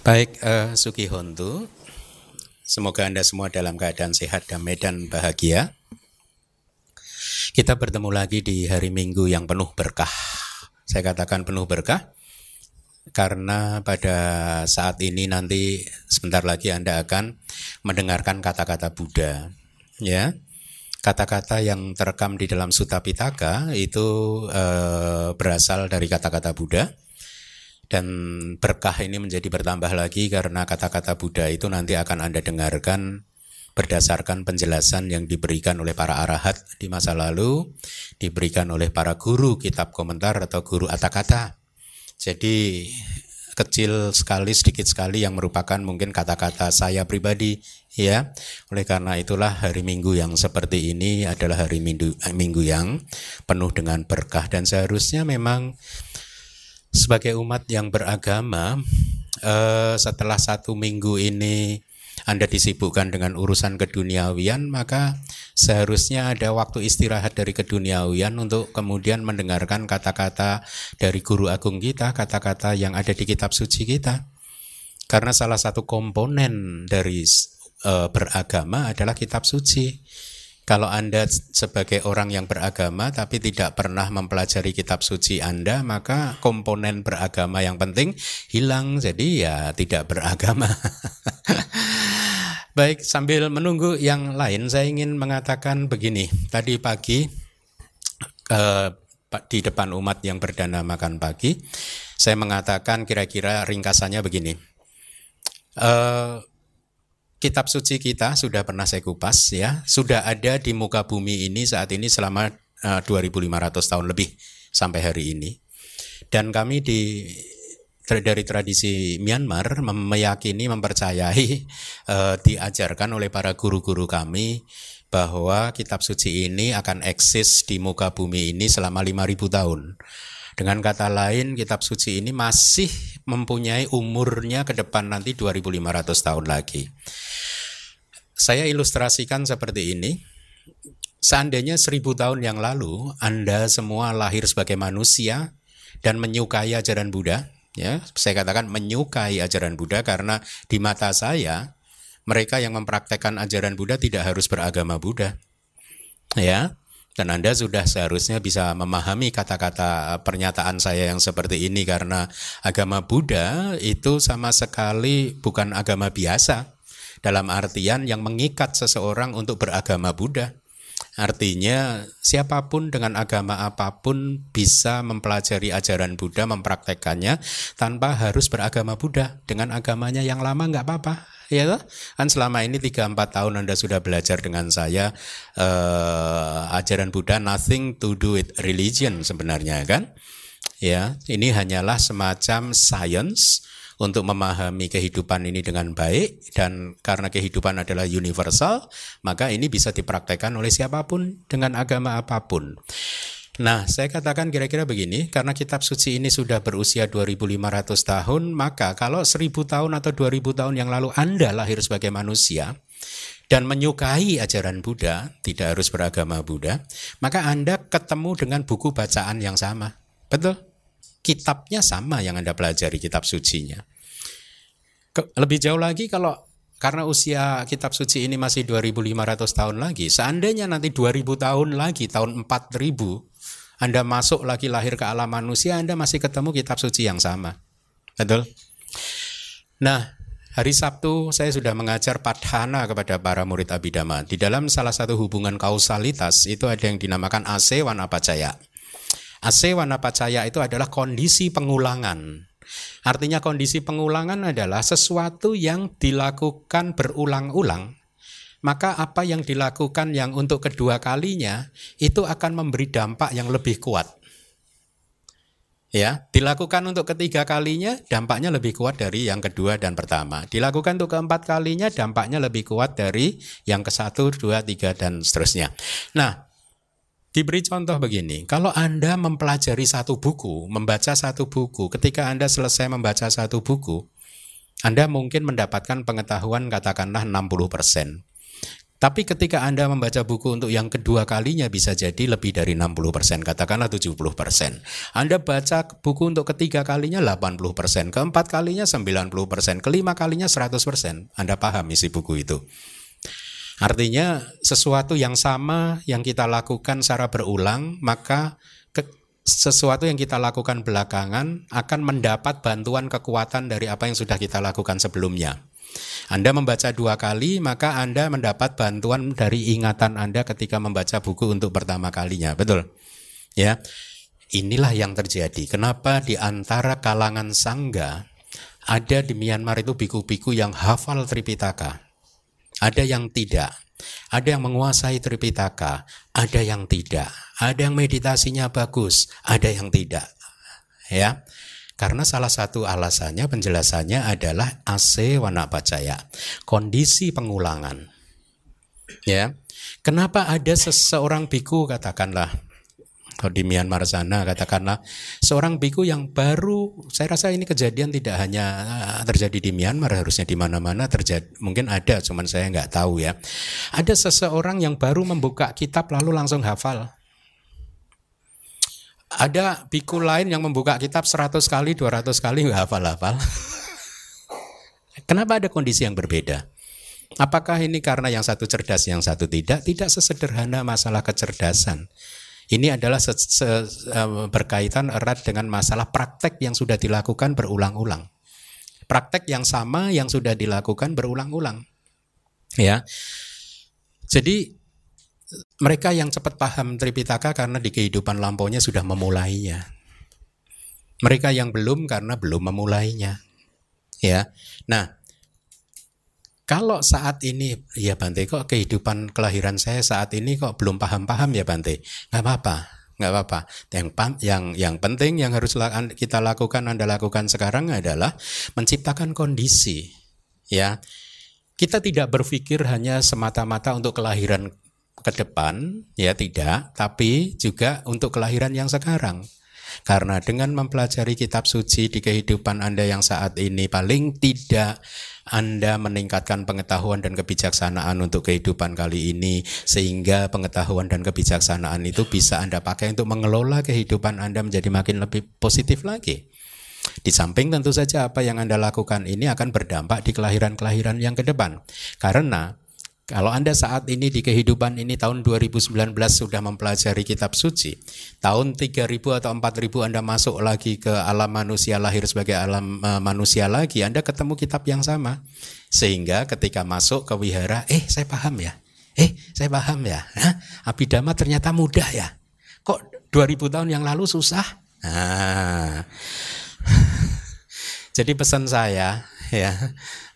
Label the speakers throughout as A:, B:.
A: Baik, uh, Suki Hontu, semoga Anda semua dalam keadaan sehat, damai, dan bahagia. Kita bertemu lagi di hari Minggu yang penuh berkah. Saya katakan penuh berkah karena pada saat ini nanti sebentar lagi Anda akan mendengarkan kata-kata Buddha. Ya, kata-kata yang terekam di dalam Sutta Pitaka itu uh, berasal dari kata-kata Buddha dan berkah ini menjadi bertambah lagi karena kata-kata Buddha itu nanti akan Anda dengarkan berdasarkan penjelasan yang diberikan oleh para arahat di masa lalu, diberikan oleh para guru kitab komentar atau guru kata-kata. Jadi kecil sekali, sedikit sekali yang merupakan mungkin kata-kata saya pribadi ya. Oleh karena itulah hari Minggu yang seperti ini adalah hari Minggu, minggu yang penuh dengan berkah dan seharusnya memang sebagai umat yang beragama eh, setelah satu minggu ini anda disibukkan dengan urusan keduniawian, maka seharusnya ada waktu istirahat dari keduniawian untuk kemudian mendengarkan kata-kata dari guru agung kita, kata-kata yang ada di kitab suci kita. Karena salah satu komponen dari e, beragama adalah kitab suci. Kalau Anda sebagai orang yang beragama tapi tidak pernah mempelajari kitab suci Anda, maka komponen beragama yang penting hilang. Jadi ya tidak beragama. Baik, sambil menunggu yang lain, saya ingin mengatakan begini. Tadi pagi eh, di depan umat yang berdana makan pagi, saya mengatakan kira-kira ringkasannya begini. Eh, kitab suci kita sudah pernah saya kupas ya, sudah ada di muka bumi ini saat ini selama eh, 2500 tahun lebih sampai hari ini. Dan kami di dari tradisi Myanmar meyakini mempercayai uh, diajarkan oleh para guru-guru kami bahwa kitab suci ini akan eksis di muka bumi ini selama 5000 tahun. Dengan kata lain, kitab suci ini masih mempunyai umurnya ke depan nanti 2500 tahun lagi. Saya ilustrasikan seperti ini. Seandainya seribu tahun yang lalu Anda semua lahir sebagai manusia dan menyukai ajaran Buddha, ya saya katakan menyukai ajaran Buddha karena di mata saya mereka yang mempraktekkan ajaran Buddha tidak harus beragama Buddha ya dan Anda sudah seharusnya bisa memahami kata-kata pernyataan saya yang seperti ini karena agama Buddha itu sama sekali bukan agama biasa. Dalam artian yang mengikat seseorang untuk beragama Buddha. Artinya siapa pun dengan agama apa pun bisa mempelajari ajaran Buddha, mempraktekannya tanpa harus beragama Buddha. Dengan agamanya yang lama nggak apa-apa, ya toh? Kan selama ini 3-4 tahun Anda sudah belajar dengan saya uh, ajaran Buddha nothing to do with religion sebenarnya kan? Ya, ini hanyalah semacam science untuk memahami kehidupan ini dengan baik dan karena kehidupan adalah universal, maka ini bisa dipraktekkan oleh siapa pun dengan agama apa pun. Nah, saya katakan kira-kira begini, karena kitab suci ini sudah berusia 2500 tahun, maka kalau 1000 tahun atau 2000 tahun yang lalu Anda lahir sebagai manusia dan menyukai ajaran Buddha, tidak harus beragama Buddha, maka Anda ketemu dengan buku bacaan yang sama. Betul? Kitabnya sama yang Anda pelajari kitab sucinya. Lebih jauh lagi kalau karena usia kitab suci ini masih 2500 tahun lagi, seandainya nanti 2000 tahun lagi, tahun 4000, Anda masuk lagi lahir ke alam manusia, Anda masih ketemu kitab suci yang sama. Betul? Nah, hari Sabtu saya sudah mengajar padhana kepada para murid Abhidhamma. Di dalam salah satu hubungan kausalitas itu ada yang dinamakan ase wanapacaya. Ase wanapacaya itu adalah kondisi pengulangan Artinya kondisi pengulangan adalah sesuatu yang dilakukan berulang-ulang. Maka apa yang dilakukan yang untuk kedua kalinya itu akan memberi dampak yang lebih kuat. Ya, dilakukan untuk ketiga kalinya dampaknya lebih kuat dari yang kedua dan pertama. Dilakukan untuk keempat kalinya dampaknya lebih kuat dari yang ke satu, dua, tiga dan seterusnya. Nah, Diberi contoh begini, kalau Anda mempelajari satu buku, membaca satu buku, ketika Anda selesai membaca satu buku, Anda mungkin mendapatkan pengetahuan katakanlah 60%. Tapi ketika Anda membaca buku untuk yang kedua kalinya bisa jadi lebih dari 60%, katakanlah 70%. Anda baca buku untuk ketiga kalinya 80%, keempat kalinya 90%, kelima kalinya 100%. Anda paham isi buku itu. Artinya sesuatu yang sama yang kita lakukan secara berulang, maka sesuatu yang kita lakukan belakangan akan mendapat bantuan kekuatan dari apa yang sudah kita lakukan sebelumnya. Anda membaca dua kali, maka Anda mendapat bantuan dari ingatan Anda ketika membaca buku untuk pertama kalinya. Betul? Ya. Inilah yang terjadi. Kenapa di antara kalangan sangga ada di Myanmar itu biku-biku yang hafal Tripitaka. Ada yang tidak. Ada yang menguasai Tripitaka, ada yang tidak. Ada yang meditasinya bagus, ada yang tidak. Ya. Karena salah satu alasannya penjelasannya adalah AC wana pacaya, kondisi pengulangan. Ya. Kenapa ada seseorang biku katakanlah di Myanmar sana katakanlah seorang biku yang baru saya rasa ini kejadian tidak hanya eh, terjadi di Myanmar harusnya di mana-mana terjadi mungkin ada cuman saya nggak tahu ya ada seseorang yang baru membuka kitab lalu langsung hafal ada biku lain yang membuka kitab 100 kali, 200 kali nggak hafal-hafal. Kenapa ada kondisi yang berbeda? Apakah ini karena yang satu cerdas, yang satu tidak? Tidak sesederhana masalah kecerdasan. Ini adalah se -se berkaitan erat dengan masalah praktek yang sudah dilakukan berulang-ulang. Praktek yang sama yang sudah dilakukan berulang-ulang. Ya. Jadi mereka yang cepat paham Tripitaka karena di kehidupan lampaunya sudah memulainya. Mereka yang belum karena belum memulainya. Ya. Nah, kalau saat ini ya Bante kok kehidupan kelahiran saya saat ini kok belum paham-paham ya Bante. Nggak apa-apa, nggak apa-apa. Yang yang yang penting yang harus kita lakukan Anda lakukan sekarang adalah menciptakan kondisi ya. Kita tidak berpikir hanya semata-mata untuk kelahiran ke depan, ya tidak, tapi juga untuk kelahiran yang sekarang. Karena dengan mempelajari kitab suci di kehidupan Anda yang saat ini paling tidak anda meningkatkan pengetahuan dan kebijaksanaan untuk kehidupan kali ini sehingga pengetahuan dan kebijaksanaan itu bisa Anda pakai untuk mengelola kehidupan Anda menjadi makin lebih positif lagi. Di samping tentu saja apa yang Anda lakukan ini akan berdampak di kelahiran-kelahiran yang ke depan. Karena kalau Anda saat ini di kehidupan ini tahun 2019 sudah mempelajari kitab suci, tahun 3000 atau 4000 Anda masuk lagi ke alam manusia lahir sebagai alam uh, manusia lagi, Anda ketemu kitab yang sama. Sehingga ketika masuk ke wihara, eh saya paham ya. Eh, saya paham ya. Hah? Abhidhamma ternyata mudah ya. Kok 2000 tahun yang lalu susah? Nah. Jadi pesan saya ya,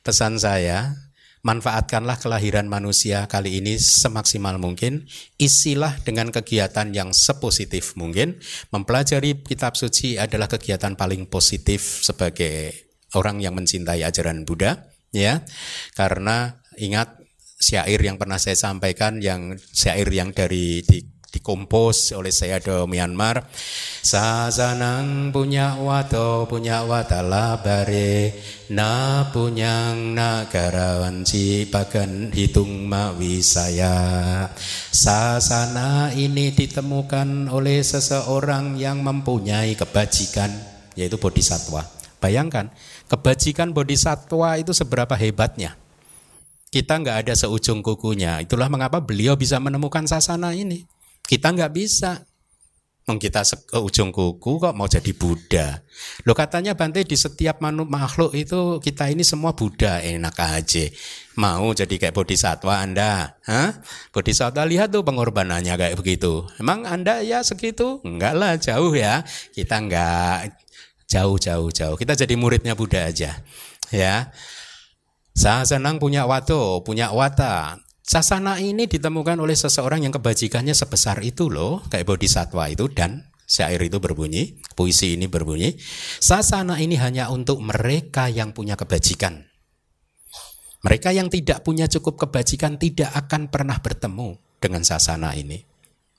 A: pesan saya manfaatkanlah kelahiran manusia kali ini semaksimal mungkin, isilah dengan kegiatan yang sepositif mungkin. Mempelajari kitab suci adalah kegiatan paling positif sebagai orang yang mencintai ajaran Buddha, ya. Karena ingat syair yang pernah saya sampaikan yang syair yang dari di dikompos oleh saya di Myanmar. Sasanang punya wato punya watala bare. Na punyang wanci bagan hitung mawisaya Sasana ini ditemukan oleh seseorang yang mempunyai kebajikan yaitu bodhisatwa Bayangkan kebajikan bodhisatwa itu seberapa hebatnya. Kita nggak ada seujung kukunya. Itulah mengapa beliau bisa menemukan sasana ini. Kita nggak bisa. Meng kita ke ujung kuku kok mau jadi Buddha. Lo katanya Bante di setiap makhluk itu kita ini semua Buddha enak aja. Mau jadi kayak bodhisatwa Anda? Hah? Bodhisatwa lihat tuh pengorbanannya kayak begitu. Emang Anda ya segitu? Enggak lah jauh ya. Kita enggak jauh jauh jauh. Kita jadi muridnya Buddha aja. Ya. Saya senang punya wato, punya wata. Sasana ini ditemukan oleh seseorang yang kebajikannya sebesar itu loh, kayak bodhisatwa itu dan syair itu berbunyi, puisi ini berbunyi, sasana ini hanya untuk mereka yang punya kebajikan. Mereka yang tidak punya cukup kebajikan tidak akan pernah bertemu dengan sasana ini.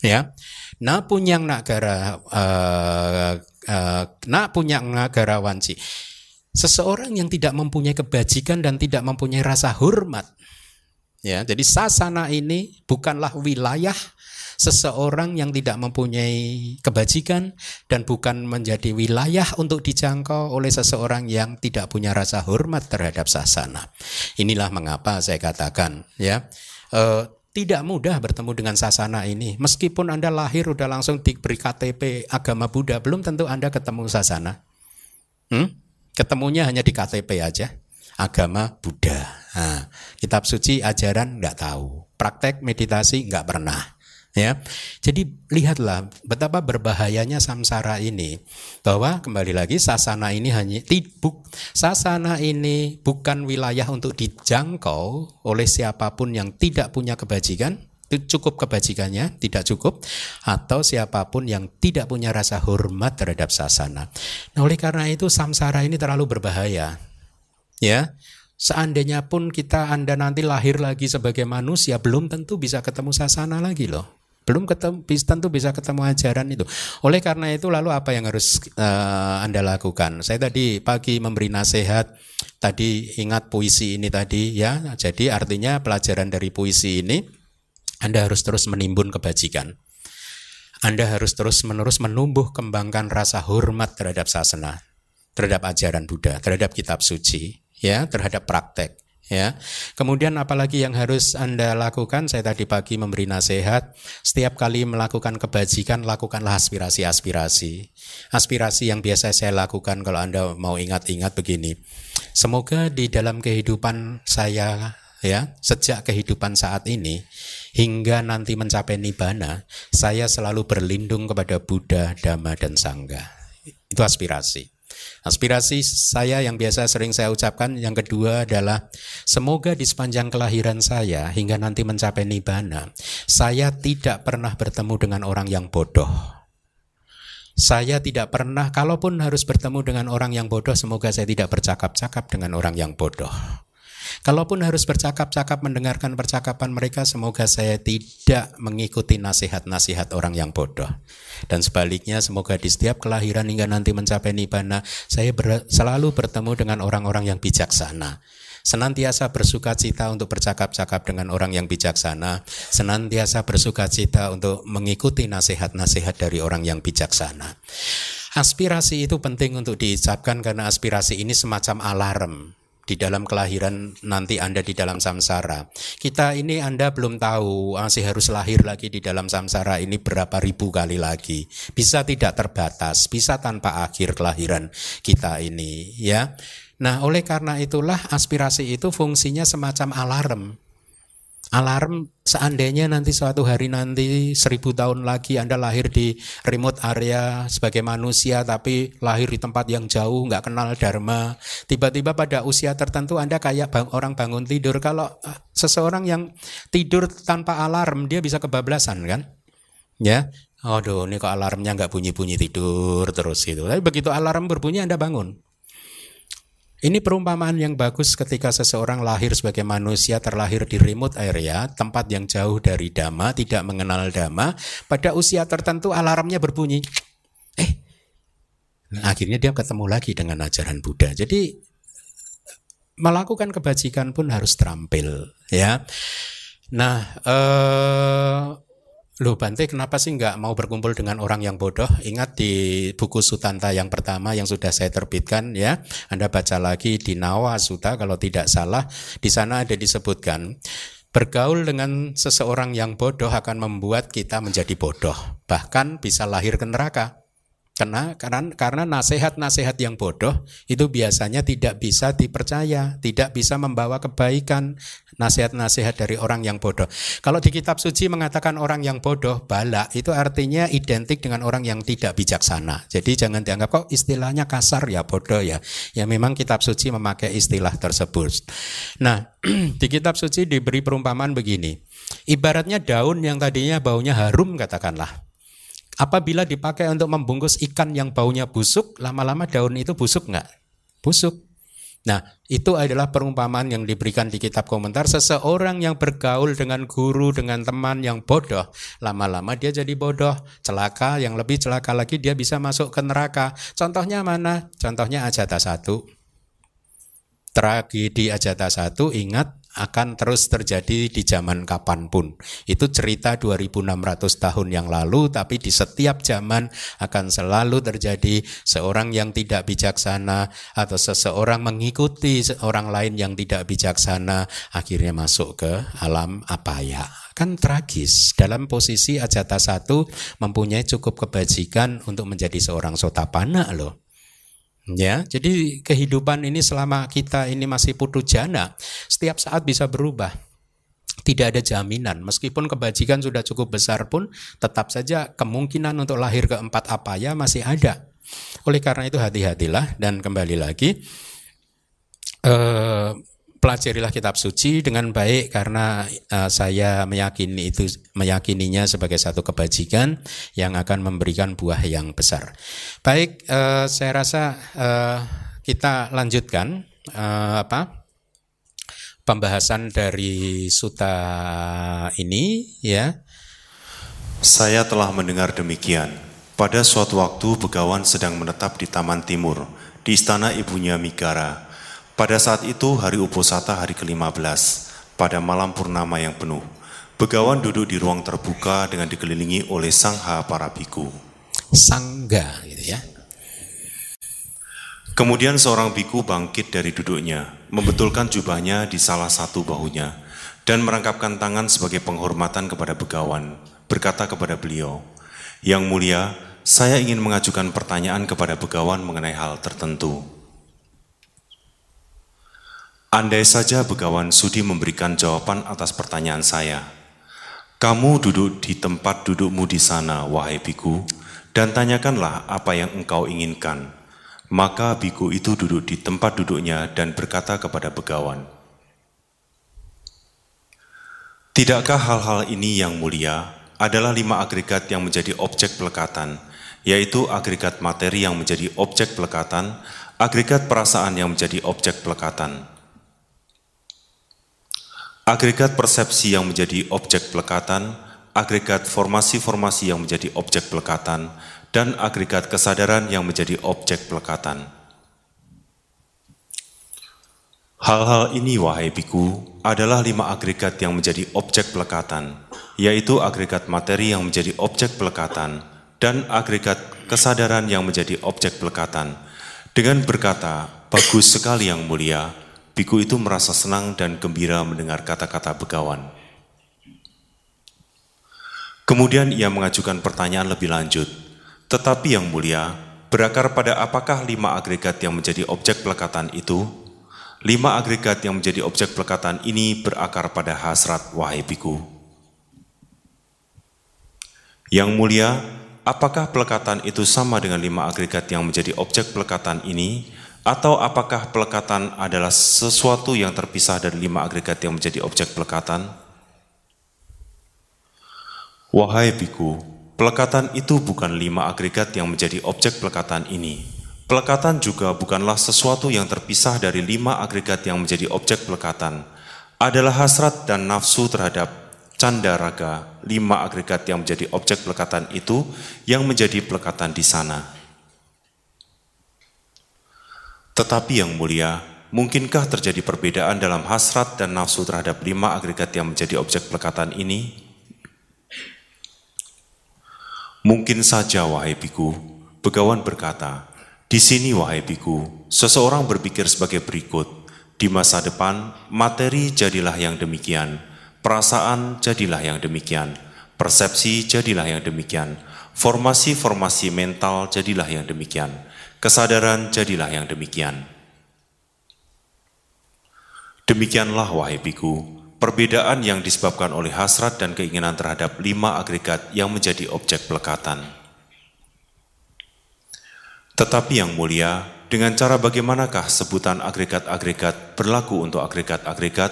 A: Ya, na punyang nagara uh, uh, na punyang nagara wanci. Seseorang yang tidak mempunyai kebajikan dan tidak mempunyai rasa hormat Ya, jadi sasana ini bukanlah wilayah seseorang yang tidak mempunyai kebajikan dan bukan menjadi wilayah untuk dijangkau oleh seseorang yang tidak punya rasa hormat terhadap sasana. Inilah mengapa saya katakan ya eh, tidak mudah bertemu dengan sasana ini. Meskipun Anda lahir udah langsung diberi KTP agama Buddha, belum tentu Anda ketemu sasana. Hmm? Ketemunya hanya di KTP aja agama Buddha. Nah, kitab suci ajaran nggak tahu, praktek meditasi nggak pernah. Ya, jadi lihatlah betapa berbahayanya samsara ini. Bahwa kembali lagi sasana ini hanya tibuk, sasana ini bukan wilayah untuk dijangkau oleh siapa pun yang tidak punya kebajikan, cukup kebajikannya, tidak cukup, atau siapa pun yang tidak punya rasa hormat terhadap sasana. Nah, oleh karena itu samsara ini terlalu berbahaya Ya, seandainya pun kita Anda nanti lahir lagi sebagai manusia, belum tentu bisa ketemu sasana lagi loh. Belum ketemu, tentu bisa ketemu ajaran itu. Oleh karena itu lalu apa yang harus uh, Anda lakukan? Saya tadi pagi memberi nasihat, tadi ingat puisi ini tadi ya. Jadi artinya pelajaran dari puisi ini Anda harus terus menimbun kebajikan. Anda harus terus-menerus menumbuh kembangkan rasa hormat terhadap sasana, terhadap ajaran Buddha, terhadap kitab suci ya terhadap praktek ya. Kemudian apalagi yang harus Anda lakukan? Saya tadi pagi memberi nasihat, setiap kali melakukan kebajikan lakukanlah aspirasi-aspirasi. Aspirasi yang biasa saya lakukan kalau Anda mau ingat-ingat begini. Semoga di dalam kehidupan saya ya, sejak kehidupan saat ini hingga nanti mencapai nibana, saya selalu berlindung kepada Buddha, Dhamma dan Sangha. Itu aspirasi. Aspirasi saya yang biasa sering saya ucapkan yang kedua adalah semoga di sepanjang kelahiran saya hingga nanti mencapai nibana, saya tidak pernah bertemu dengan orang yang bodoh. Saya tidak pernah, kalaupun harus bertemu dengan orang yang bodoh, semoga saya tidak bercakap-cakap dengan orang yang bodoh. Kalaupun harus bercakap-cakap mendengarkan percakapan mereka, semoga saya tidak mengikuti nasihat-nasihat orang yang bodoh. Dan sebaliknya, semoga di setiap kelahiran hingga nanti mencapai nibana, saya ber, selalu bertemu dengan orang-orang yang bijaksana. Senantiasa bersuka cita untuk bercakap-cakap dengan orang yang bijaksana, senantiasa bersuka cita untuk mengikuti nasihat-nasihat dari orang yang bijaksana. Aspirasi itu penting untuk diucapkan karena aspirasi ini semacam alarm di dalam kelahiran nanti Anda di dalam samsara. Kita ini Anda belum tahu masih harus lahir lagi di dalam samsara ini berapa ribu kali lagi. Bisa tidak terbatas, bisa tanpa akhir kelahiran kita ini ya. Nah, oleh karena itulah aspirasi itu fungsinya semacam alarm alarm seandainya nanti suatu hari nanti seribu tahun lagi Anda lahir di remote area sebagai manusia tapi lahir di tempat yang jauh nggak kenal dharma tiba-tiba pada usia tertentu Anda kayak bang, orang bangun tidur kalau eh, seseorang yang tidur tanpa alarm dia bisa kebablasan kan ya Aduh, ini kok alarmnya nggak bunyi-bunyi tidur terus gitu. Tapi begitu alarm berbunyi Anda bangun. Ini perumpamaan yang bagus ketika seseorang lahir sebagai manusia terlahir di remote area, tempat yang jauh dari dhamma, tidak mengenal dhamma, pada usia tertentu alarmnya berbunyi. Eh, akhirnya dia ketemu lagi dengan ajaran Buddha. Jadi melakukan kebajikan pun harus terampil, ya. Nah, eh, Loh Bante kenapa sih nggak mau berkumpul dengan orang yang bodoh? Ingat di buku Sutanta yang pertama yang sudah saya terbitkan ya. Anda baca lagi di Nawa Suta kalau tidak salah. Di sana ada disebutkan Bergaul dengan seseorang yang bodoh akan membuat kita menjadi bodoh, bahkan bisa lahir ke neraka. Karena karena karena nasihat-nasihat yang bodoh itu biasanya tidak bisa dipercaya, tidak bisa membawa kebaikan. Nasihat-nasihat dari orang yang bodoh. Kalau di kitab suci mengatakan orang yang bodoh, bala itu artinya identik dengan orang yang tidak bijaksana. Jadi jangan dianggap kok istilahnya kasar ya bodoh ya. Ya memang kitab suci memakai istilah tersebut. Nah, di kitab suci diberi perumpamaan begini. Ibaratnya daun yang tadinya baunya harum katakanlah Apabila dipakai untuk membungkus ikan yang baunya busuk, lama-lama daun itu busuk nggak? Busuk. Nah, itu adalah perumpamaan yang diberikan di kitab komentar. Seseorang yang bergaul dengan guru, dengan teman yang bodoh, lama-lama dia jadi bodoh, celaka, yang lebih celaka lagi dia bisa masuk ke neraka. Contohnya mana? Contohnya Ajata satu. Tragedi Ajata satu, ingat akan terus terjadi di zaman kapan pun. Itu cerita 2600 tahun yang lalu, tapi di setiap zaman akan selalu terjadi seorang yang tidak bijaksana atau seseorang mengikuti orang lain yang tidak bijaksana, akhirnya masuk ke alam apa ya? Kan tragis. Dalam posisi Ajata satu mempunyai cukup kebajikan untuk menjadi seorang sotapana loh. Ya, jadi kehidupan ini selama kita ini masih putu jana, setiap saat bisa berubah. Tidak ada jaminan, meskipun kebajikan sudah cukup besar pun, tetap saja kemungkinan untuk lahir keempat apa ya masih ada. Oleh karena itu hati-hatilah dan kembali lagi, eh, pelajarilah kitab suci dengan baik karena uh, saya meyakini itu meyakininya sebagai satu kebajikan yang akan memberikan buah yang besar. Baik, uh, saya rasa uh, kita lanjutkan uh, apa pembahasan dari suta ini ya.
B: Saya telah mendengar demikian. Pada suatu waktu Begawan sedang menetap di Taman Timur, di istana ibunya Migara. Pada saat itu hari Uposata hari ke-15, pada malam purnama yang penuh, Begawan duduk di ruang terbuka dengan dikelilingi oleh sangha para biku.
A: Sangga gitu ya.
B: Kemudian seorang biku bangkit dari duduknya, membetulkan jubahnya di salah satu bahunya, dan merangkapkan tangan sebagai penghormatan kepada Begawan, berkata kepada beliau, Yang mulia, saya ingin mengajukan pertanyaan kepada Begawan mengenai hal tertentu. Andai saja Begawan Sudi memberikan jawaban atas pertanyaan saya. Kamu duduk di tempat dudukmu di sana, wahai biku, dan tanyakanlah apa yang engkau inginkan. Maka biku itu duduk di tempat duduknya dan berkata kepada Begawan, Tidakkah hal-hal ini yang mulia adalah lima agregat yang menjadi objek pelekatan, yaitu agregat materi yang menjadi objek pelekatan, agregat perasaan yang menjadi objek pelekatan, Agregat persepsi yang menjadi objek pelekatan, agregat formasi-formasi yang menjadi objek pelekatan, dan agregat kesadaran yang menjadi objek pelekatan. Hal-hal ini, wahai biku, adalah lima agregat yang menjadi objek pelekatan, yaitu agregat materi yang menjadi objek pelekatan, dan agregat kesadaran yang menjadi objek pelekatan. Dengan berkata, bagus sekali yang mulia, Biku itu merasa senang dan gembira mendengar kata-kata begawan. Kemudian ia mengajukan pertanyaan lebih lanjut, tetapi yang mulia, berakar pada apakah lima agregat yang menjadi objek pelekatan itu? Lima agregat yang menjadi objek pelekatan ini berakar pada hasrat wahai biku. Yang mulia, apakah pelekatan itu sama dengan lima agregat yang menjadi objek pelekatan ini? Atau apakah pelekatan adalah sesuatu yang terpisah dari lima agregat yang menjadi objek pelekatan? Wahai biku, pelekatan itu bukan lima agregat yang menjadi objek pelekatan ini. Pelekatan juga bukanlah sesuatu yang terpisah dari lima agregat yang menjadi objek pelekatan. Adalah hasrat dan nafsu terhadap canda raga, lima agregat yang menjadi objek pelekatan itu yang menjadi pelekatan di sana. Tetapi yang mulia, mungkinkah terjadi perbedaan dalam hasrat dan nafsu terhadap lima agregat yang menjadi objek pelekatan ini? Mungkin saja, wahai biku, Begawan berkata, di sini, wahai biku, seseorang berpikir sebagai berikut, di masa depan, materi jadilah yang demikian, perasaan jadilah yang demikian, persepsi jadilah yang demikian, formasi-formasi mental jadilah yang demikian, Kesadaran jadilah yang demikian. Demikianlah wahai biku, perbedaan yang disebabkan oleh hasrat dan keinginan terhadap lima agregat yang menjadi objek pelekatan. Tetapi yang mulia, dengan cara bagaimanakah sebutan agregat-agregat berlaku untuk agregat-agregat?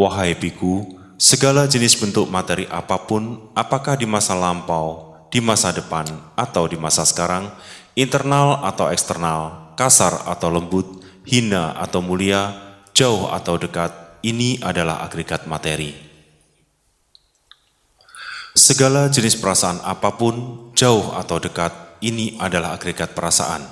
B: Wahai biku, segala jenis bentuk materi apa pun, apakah di masa lampau, di masa depan, atau di masa sekarang, internal atau eksternal, kasar atau lembut, hina atau mulia, jauh atau dekat, ini adalah agregat materi. Segala jenis perasaan apa pun, jauh atau dekat, ini adalah agregat perasaan.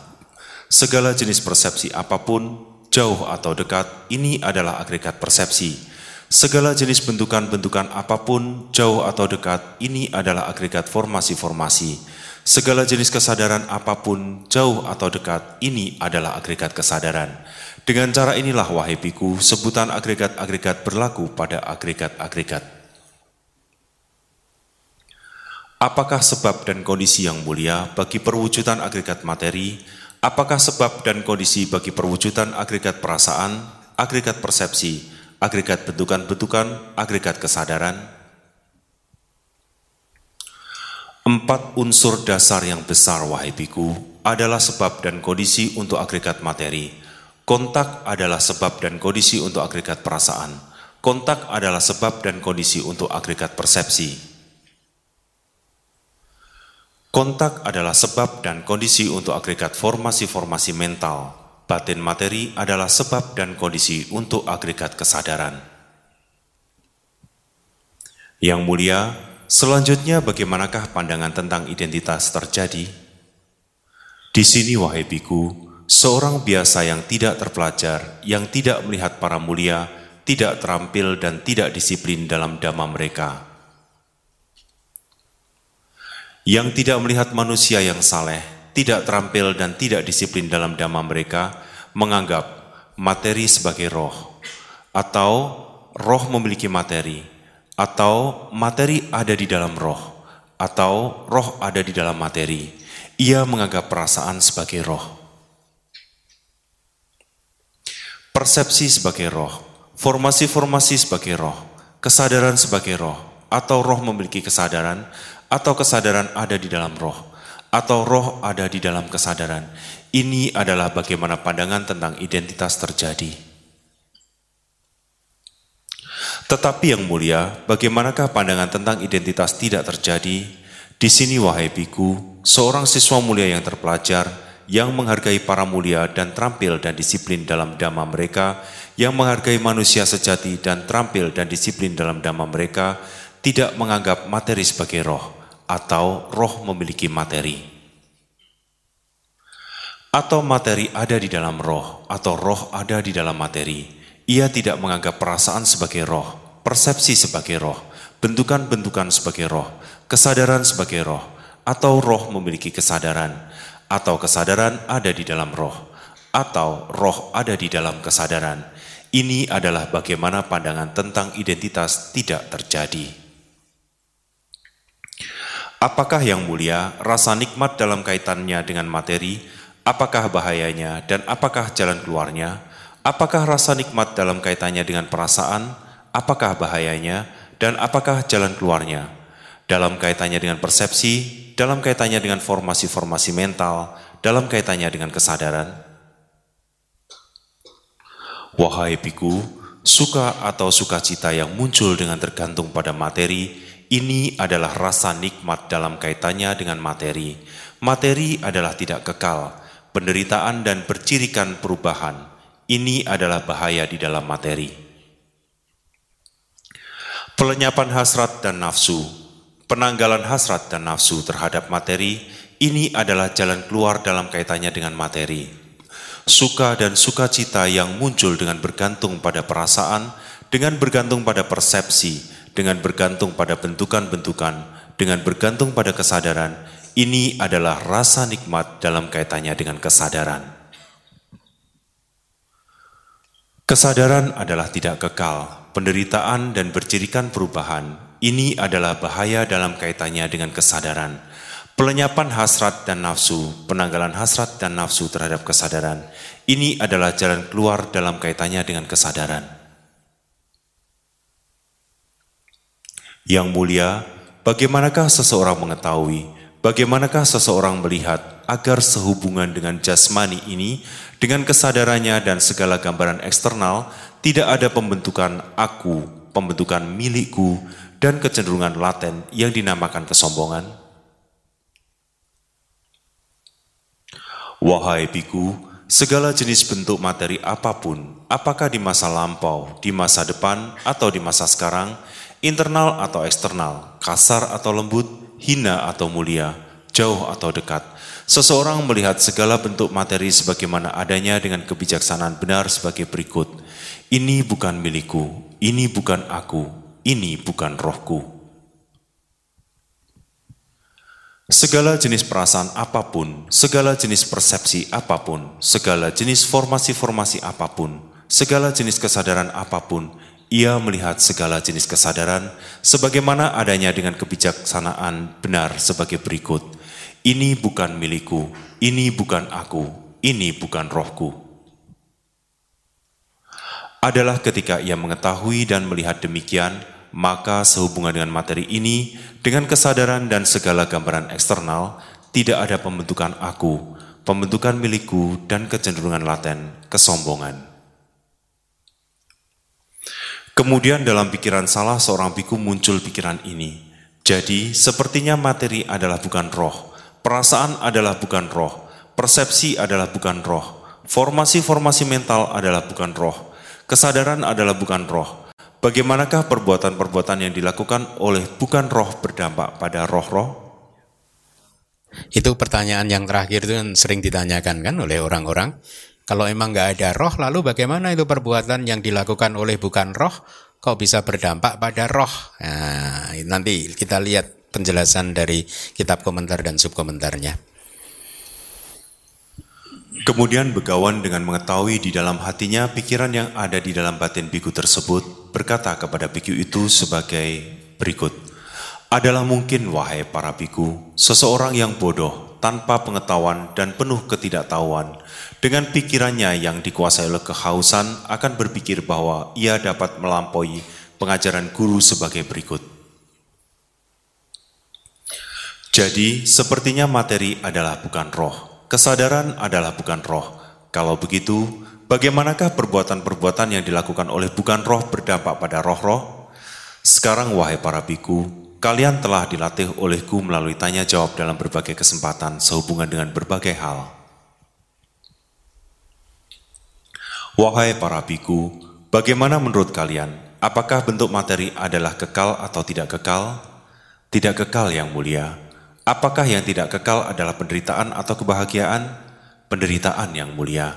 B: Segala jenis persepsi apa pun, jauh atau dekat, ini adalah agregat persepsi. Segala jenis bentukan-bentukan apa pun, jauh atau dekat, ini adalah agregat formasi-formasi. Segala jenis kesadaran apa pun, jauh atau dekat, ini adalah agregat kesadaran. Dengan cara inilah, wahai biku, sebutan agregat-agregat berlaku pada agregat-agregat. Apakah sebab dan kondisi yang mulia bagi perwujudan agregat materi? Apakah sebab dan kondisi bagi perwujudan agregat perasaan, agregat persepsi, agregat bentukan-bentukan, agregat kesadaran? Empat unsur dasar yang besar, wahai biku, adalah sebab dan kondisi untuk agregat materi. Kontak adalah sebab dan kondisi untuk agregat perasaan. Kontak adalah sebab dan kondisi untuk agregat persepsi. Kontak adalah sebab dan kondisi untuk agregat formasi-formasi mental. Batin materi adalah sebab dan kondisi untuk agregat kesadaran. Yang mulia, Selanjutnya bagaimanakah pandangan tentang identitas terjadi? Di sini wahai biku, seorang biasa yang tidak terpelajar, yang tidak melihat para mulia, tidak terampil dan tidak disiplin dalam dhamma mereka. Yang tidak melihat manusia yang saleh, tidak terampil dan tidak disiplin dalam dhamma mereka, menganggap materi sebagai roh, atau roh memiliki materi, atau materi ada di dalam roh, atau roh ada di dalam materi. Ia menganggap perasaan sebagai roh. Persepsi sebagai roh, formasi-formasi sebagai roh, kesadaran sebagai roh, atau roh memiliki kesadaran, atau kesadaran ada di dalam roh, atau roh ada di dalam kesadaran. Ini adalah bagaimana pandangan tentang identitas terjadi. Tetapi yang mulia, bagaimanakah pandangan tentang identitas tidak terjadi? Di sini wahai biku, seorang siswa mulia yang terpelajar, yang menghargai para mulia dan terampil dan disiplin dalam dhamma mereka, yang menghargai manusia sejati dan terampil dan disiplin dalam dhamma mereka, tidak menganggap materi sebagai roh, atau roh memiliki materi. Atau materi ada di dalam roh, atau roh ada di dalam materi ia tidak menganggap perasaan sebagai roh, persepsi sebagai roh, bentukan-bentukan sebagai roh, kesadaran sebagai roh, atau roh memiliki kesadaran, atau kesadaran ada di dalam roh, atau roh ada di dalam kesadaran. Ini adalah bagaimana pandangan tentang identitas tidak terjadi. Apakah yang mulia rasa nikmat dalam kaitannya dengan materi? Apakah bahayanya dan apakah jalan keluarnya? Apakah rasa nikmat dalam kaitannya dengan perasaan? Apakah bahayanya? Dan apakah jalan keluarnya? Dalam kaitannya dengan persepsi, dalam kaitannya dengan formasi-formasi mental, dalam kaitannya dengan kesadaran? Wahai biku, suka atau sukacita yang muncul dengan tergantung pada materi, ini adalah rasa nikmat dalam kaitannya dengan materi. Materi adalah tidak kekal, penderitaan dan bercirikan perubahan ini adalah bahaya di dalam materi. Pelenyapan hasrat dan nafsu, penanggalan hasrat dan nafsu terhadap materi, ini adalah jalan keluar dalam kaitannya dengan materi. Suka dan sukacita yang muncul dengan bergantung pada perasaan, dengan bergantung pada persepsi, dengan bergantung pada bentukan-bentukan, dengan bergantung pada kesadaran, ini adalah rasa nikmat dalam kaitannya dengan kesadaran. Kesadaran adalah tidak kekal, penderitaan dan bercirikan perubahan. Ini adalah bahaya dalam kaitannya dengan kesadaran. Pelenyapan hasrat dan nafsu, penanggalan hasrat dan nafsu terhadap kesadaran. Ini adalah jalan keluar dalam kaitannya dengan kesadaran. Yang mulia, bagaimanakah seseorang mengetahui, bagaimanakah seseorang melihat agar sehubungan dengan jasmani ini dengan kesadarannya dan segala gambaran eksternal, tidak ada pembentukan aku, pembentukan milikku, dan kecenderungan laten yang dinamakan kesombongan. Wahai biku, segala jenis bentuk materi apa pun, apakah di masa lampau, di masa depan, atau di masa sekarang, internal atau eksternal, kasar atau lembut, hina atau mulia, jauh atau dekat, Seseorang melihat segala bentuk materi sebagaimana adanya dengan kebijaksanaan benar sebagai berikut. Ini bukan milikku, ini bukan aku, ini bukan rohku. Segala jenis perasaan apa pun, segala jenis persepsi apa pun, segala jenis formasi-formasi apa pun, segala jenis kesadaran apa pun, ia melihat segala jenis kesadaran sebagaimana adanya dengan kebijaksanaan benar sebagai berikut. Ini bukan milikku, ini bukan aku, ini bukan rohku. Adalah ketika ia mengetahui dan melihat demikian, maka sehubungan dengan materi ini, dengan kesadaran dan segala gambaran eksternal, tidak ada pembentukan aku, pembentukan milikku, dan kecenderungan laten, kesombongan. Kemudian dalam pikiran salah seorang biku muncul pikiran ini. Jadi, sepertinya materi adalah bukan roh, perasaan adalah bukan roh, persepsi adalah bukan roh, formasi-formasi mental adalah bukan roh, kesadaran adalah bukan roh, Bagaimanakah perbuatan-perbuatan yang dilakukan oleh bukan roh berdampak pada roh-roh?
A: Itu pertanyaan yang terakhir itu yang sering ditanyakan kan oleh orang-orang. Kalau emang nggak ada roh, lalu bagaimana itu perbuatan yang dilakukan oleh bukan roh kok bisa berdampak pada roh? Nah, nanti kita lihat penjelasan dari kitab komentar dan subkomentarnya.
B: Kemudian begawan dengan mengetahui di dalam hatinya pikiran yang ada di dalam batin biku tersebut berkata kepada biku itu sebagai berikut. Adalah mungkin wahai para biku, seseorang yang bodoh, tanpa pengetahuan dan penuh ketidaktahuan, dengan pikirannya yang dikuasai oleh kehausan akan berpikir bahwa ia dapat melampaui pengajaran guru sebagai berikut. Jadi, sepertinya materi adalah bukan roh, Kesadaran adalah bukan roh. Kalau begitu, bagaimanakah perbuatan-perbuatan yang dilakukan oleh bukan roh berdampak pada roh-roh? Sekarang wahai para biku, kalian telah dilatih olehku melalui tanya jawab dalam berbagai kesempatan sehubungan dengan berbagai hal. Wahai para biku, bagaimana menurut kalian? Apakah bentuk materi adalah kekal atau tidak kekal? Tidak kekal yang mulia, Apakah yang tidak kekal adalah penderitaan atau kebahagiaan? Penderitaan yang mulia.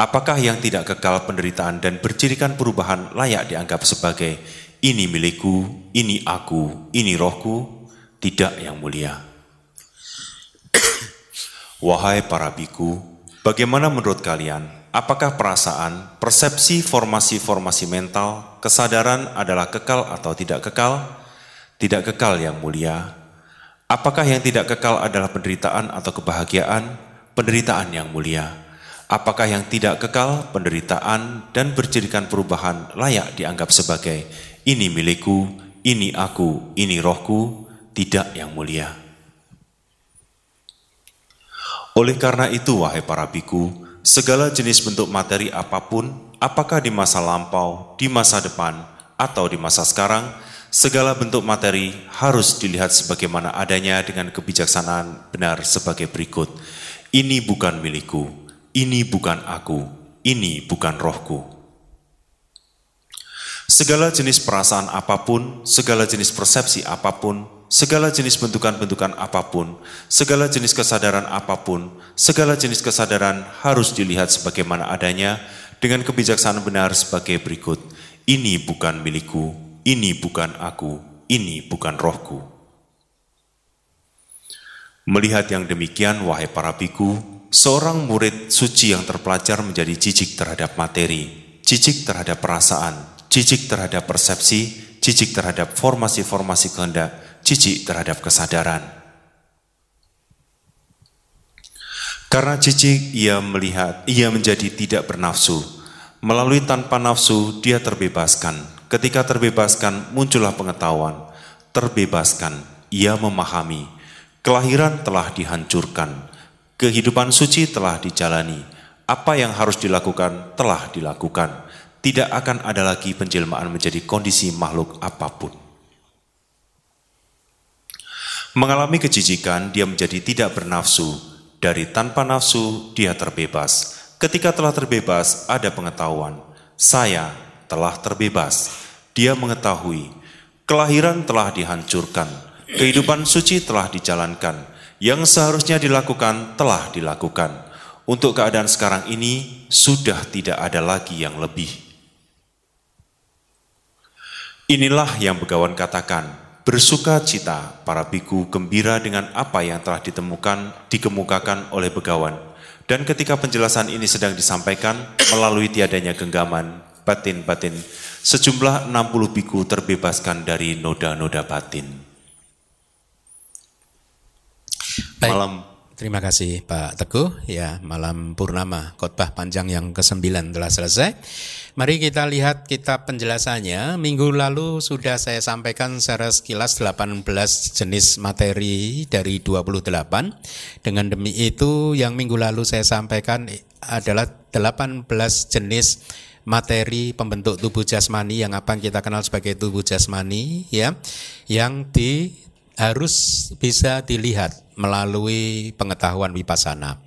B: Apakah yang tidak kekal penderitaan dan bercirikan perubahan layak dianggap sebagai ini milikku, ini aku, ini rohku? Tidak yang mulia. Wahai para biku, bagaimana menurut kalian? Apakah perasaan, persepsi, formasi-formasi mental, kesadaran adalah kekal atau tidak kekal? Tidak kekal yang mulia, Apakah yang tidak kekal adalah penderitaan atau kebahagiaan? Penderitaan yang mulia. Apakah yang tidak kekal, penderitaan dan berjadikan perubahan layak dianggap sebagai ini milikku, ini aku, ini rohku? Tidak yang mulia. Oleh karena itu, wahai para biku, segala jenis bentuk materi apa pun, apakah di masa lampau, di masa depan, atau di masa sekarang, Segala bentuk materi harus dilihat sebagaimana adanya dengan kebijaksanaan benar sebagai berikut. Ini bukan milikku, ini bukan aku, ini bukan rohku. Segala jenis perasaan apa pun, segala jenis persepsi apa pun, segala jenis bentukan-bentukan apa pun, segala jenis kesadaran apa pun, segala jenis kesadaran harus dilihat sebagaimana adanya dengan kebijaksanaan benar sebagai berikut. Ini bukan milikku, ini bukan aku, ini bukan rohku. Melihat yang demikian, wahai para biku, seorang murid suci yang terpelajar menjadi jijik terhadap materi, jijik terhadap perasaan, jijik terhadap persepsi, jijik terhadap formasi-formasi kehendak, jijik terhadap kesadaran. Karena jijik, ia melihat, ia menjadi tidak bernafsu. Melalui tanpa nafsu, dia terbebaskan, Ketika terbebaskan, muncullah pengetahuan. Terbebaskan, ia memahami. Kelahiran telah dihancurkan. Kehidupan suci telah dijalani. Apa yang harus dilakukan telah dilakukan. Tidak akan ada lagi penjelmaan menjadi kondisi makhluk apa pun. Mengalami kejijikan, dia menjadi tidak bernafsu. Dari tanpa nafsu, dia terbebas. Ketika telah terbebas, ada pengetahuan. Saya telah terbebas. Dia mengetahui kelahiran telah dihancurkan, kehidupan suci telah dijalankan, yang seharusnya dilakukan telah dilakukan. Untuk keadaan sekarang ini sudah tidak ada lagi yang lebih. Inilah yang begawan katakan, bersuka cita para biku gembira dengan apa yang telah ditemukan, dikemukakan oleh begawan. Dan ketika penjelasan ini sedang disampaikan melalui tiadanya genggaman, batin-batin, sejumlah 60 biku terbebaskan dari noda-noda batin.
A: Baik. Malam Terima kasih Pak Teguh. Ya, malam purnama khotbah panjang yang ke-9 telah selesai. Mari kita lihat kitab penjelasannya. Minggu lalu sudah saya sampaikan secara sekilas 18 jenis materi dari 28. Dengan demi itu yang minggu lalu saya sampaikan adalah 18 jenis materi pembentuk tubuh jasmani yang apa yang kita kenal sebagai tubuh jasmani ya yang di harus bisa dilihat melalui pengetahuan wipasana.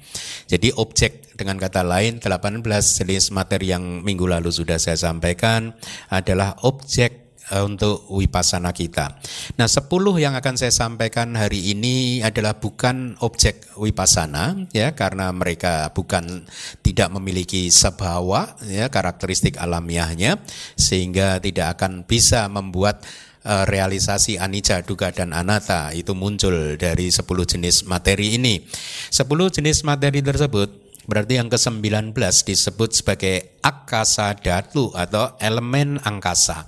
A: Jadi objek dengan kata lain 18 jenis materi yang minggu lalu sudah saya sampaikan adalah objek eh, untuk wipasana kita. Nah, 10 yang akan saya sampaikan hari ini adalah bukan objek wipasana ya karena mereka bukan tidak memiliki sebawa ya karakteristik alamiahnya sehingga tidak akan bisa membuat Eh, realisasi anicca, duga dan anatta itu muncul dari 10 jenis materi ini. 10 jenis materi tersebut berarti yang ke-19 disebut sebagai akasa datu atau elemen angkasa.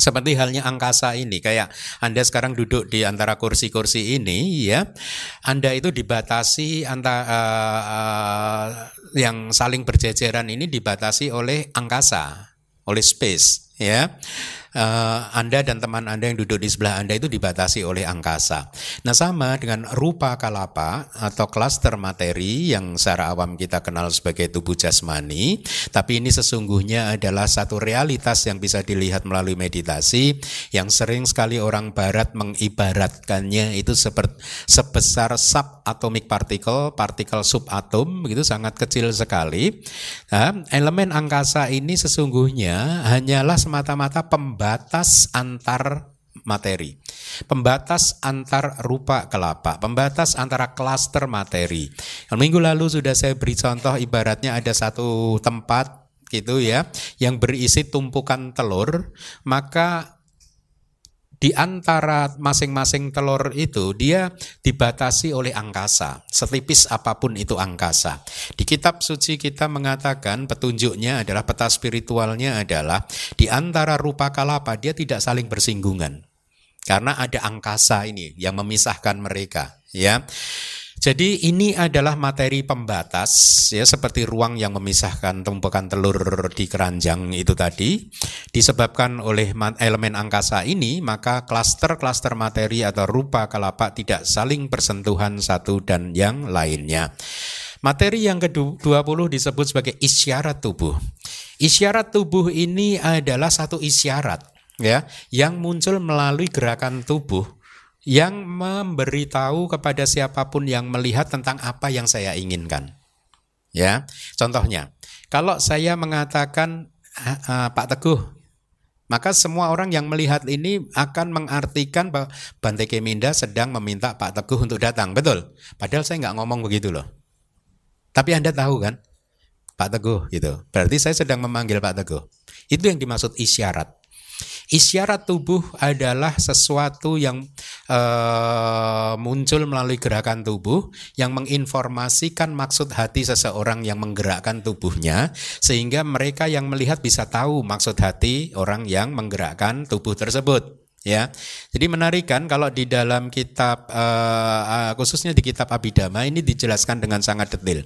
A: Seperti halnya angkasa ini, kayak Anda sekarang duduk di antara kursi-kursi ini, ya, Anda itu dibatasi antara uh, uh, yang saling berjejeran ini dibatasi oleh angkasa, oleh space, ya uh, Anda dan teman Anda yang duduk di sebelah Anda itu dibatasi oleh angkasa. Nah sama dengan rupa kalapa atau klaster materi yang secara awam kita kenal sebagai tubuh jasmani, tapi ini sesungguhnya adalah satu realitas yang bisa dilihat melalui meditasi yang sering sekali orang barat mengibaratkannya itu seperti sebesar subatomic particle, partikel subatom begitu sangat kecil sekali. Nah, elemen angkasa ini sesungguhnya hanyalah semata-mata pembatas pembatas antar materi, pembatas antar rupa kelapa, pembatas antara klaster materi. Minggu lalu sudah saya beri contoh ibaratnya ada satu tempat gitu ya yang berisi tumpukan telur, maka di antara masing-masing telur itu dia dibatasi oleh angkasa, setipis apa pun itu angkasa. Di kitab suci kita mengatakan petunjuknya adalah peta spiritualnya adalah di antara rupa kalapa dia tidak saling bersinggungan. Karena ada angkasa ini yang memisahkan mereka, ya. Jadi ini adalah materi pembatas ya seperti ruang yang memisahkan tumpukan telur di keranjang itu tadi disebabkan oleh elemen angkasa ini maka klaster-klaster materi atau rupa kelapa tidak saling bersentuhan satu dan yang lainnya. Materi yang ke-20 disebut sebagai isyarat tubuh. Isyarat tubuh ini adalah satu isyarat ya yang muncul melalui gerakan tubuh yang memberitahu kepada siapa pun yang melihat tentang apa yang saya inginkan. Ya, contohnya, kalau saya mengatakan Pak Teguh, maka semua orang yang melihat ini akan mengartikan bahwa Bante Keminda sedang meminta Pak Teguh untuk datang, betul? Padahal saya nggak ngomong begitu loh. Tapi Anda tahu kan, Pak Teguh gitu. Berarti saya sedang memanggil Pak Teguh. Itu yang dimaksud isyarat. Isyarat tubuh adalah sesuatu yang uh, muncul melalui gerakan tubuh yang menginformasikan maksud hati seseorang yang menggerakkan tubuhnya sehingga mereka yang melihat bisa tahu maksud hati orang yang menggerakkan tubuh tersebut ya. Jadi menarik kan kalau di dalam kitab uh, khususnya di kitab Abhidhamma ini dijelaskan dengan sangat detail.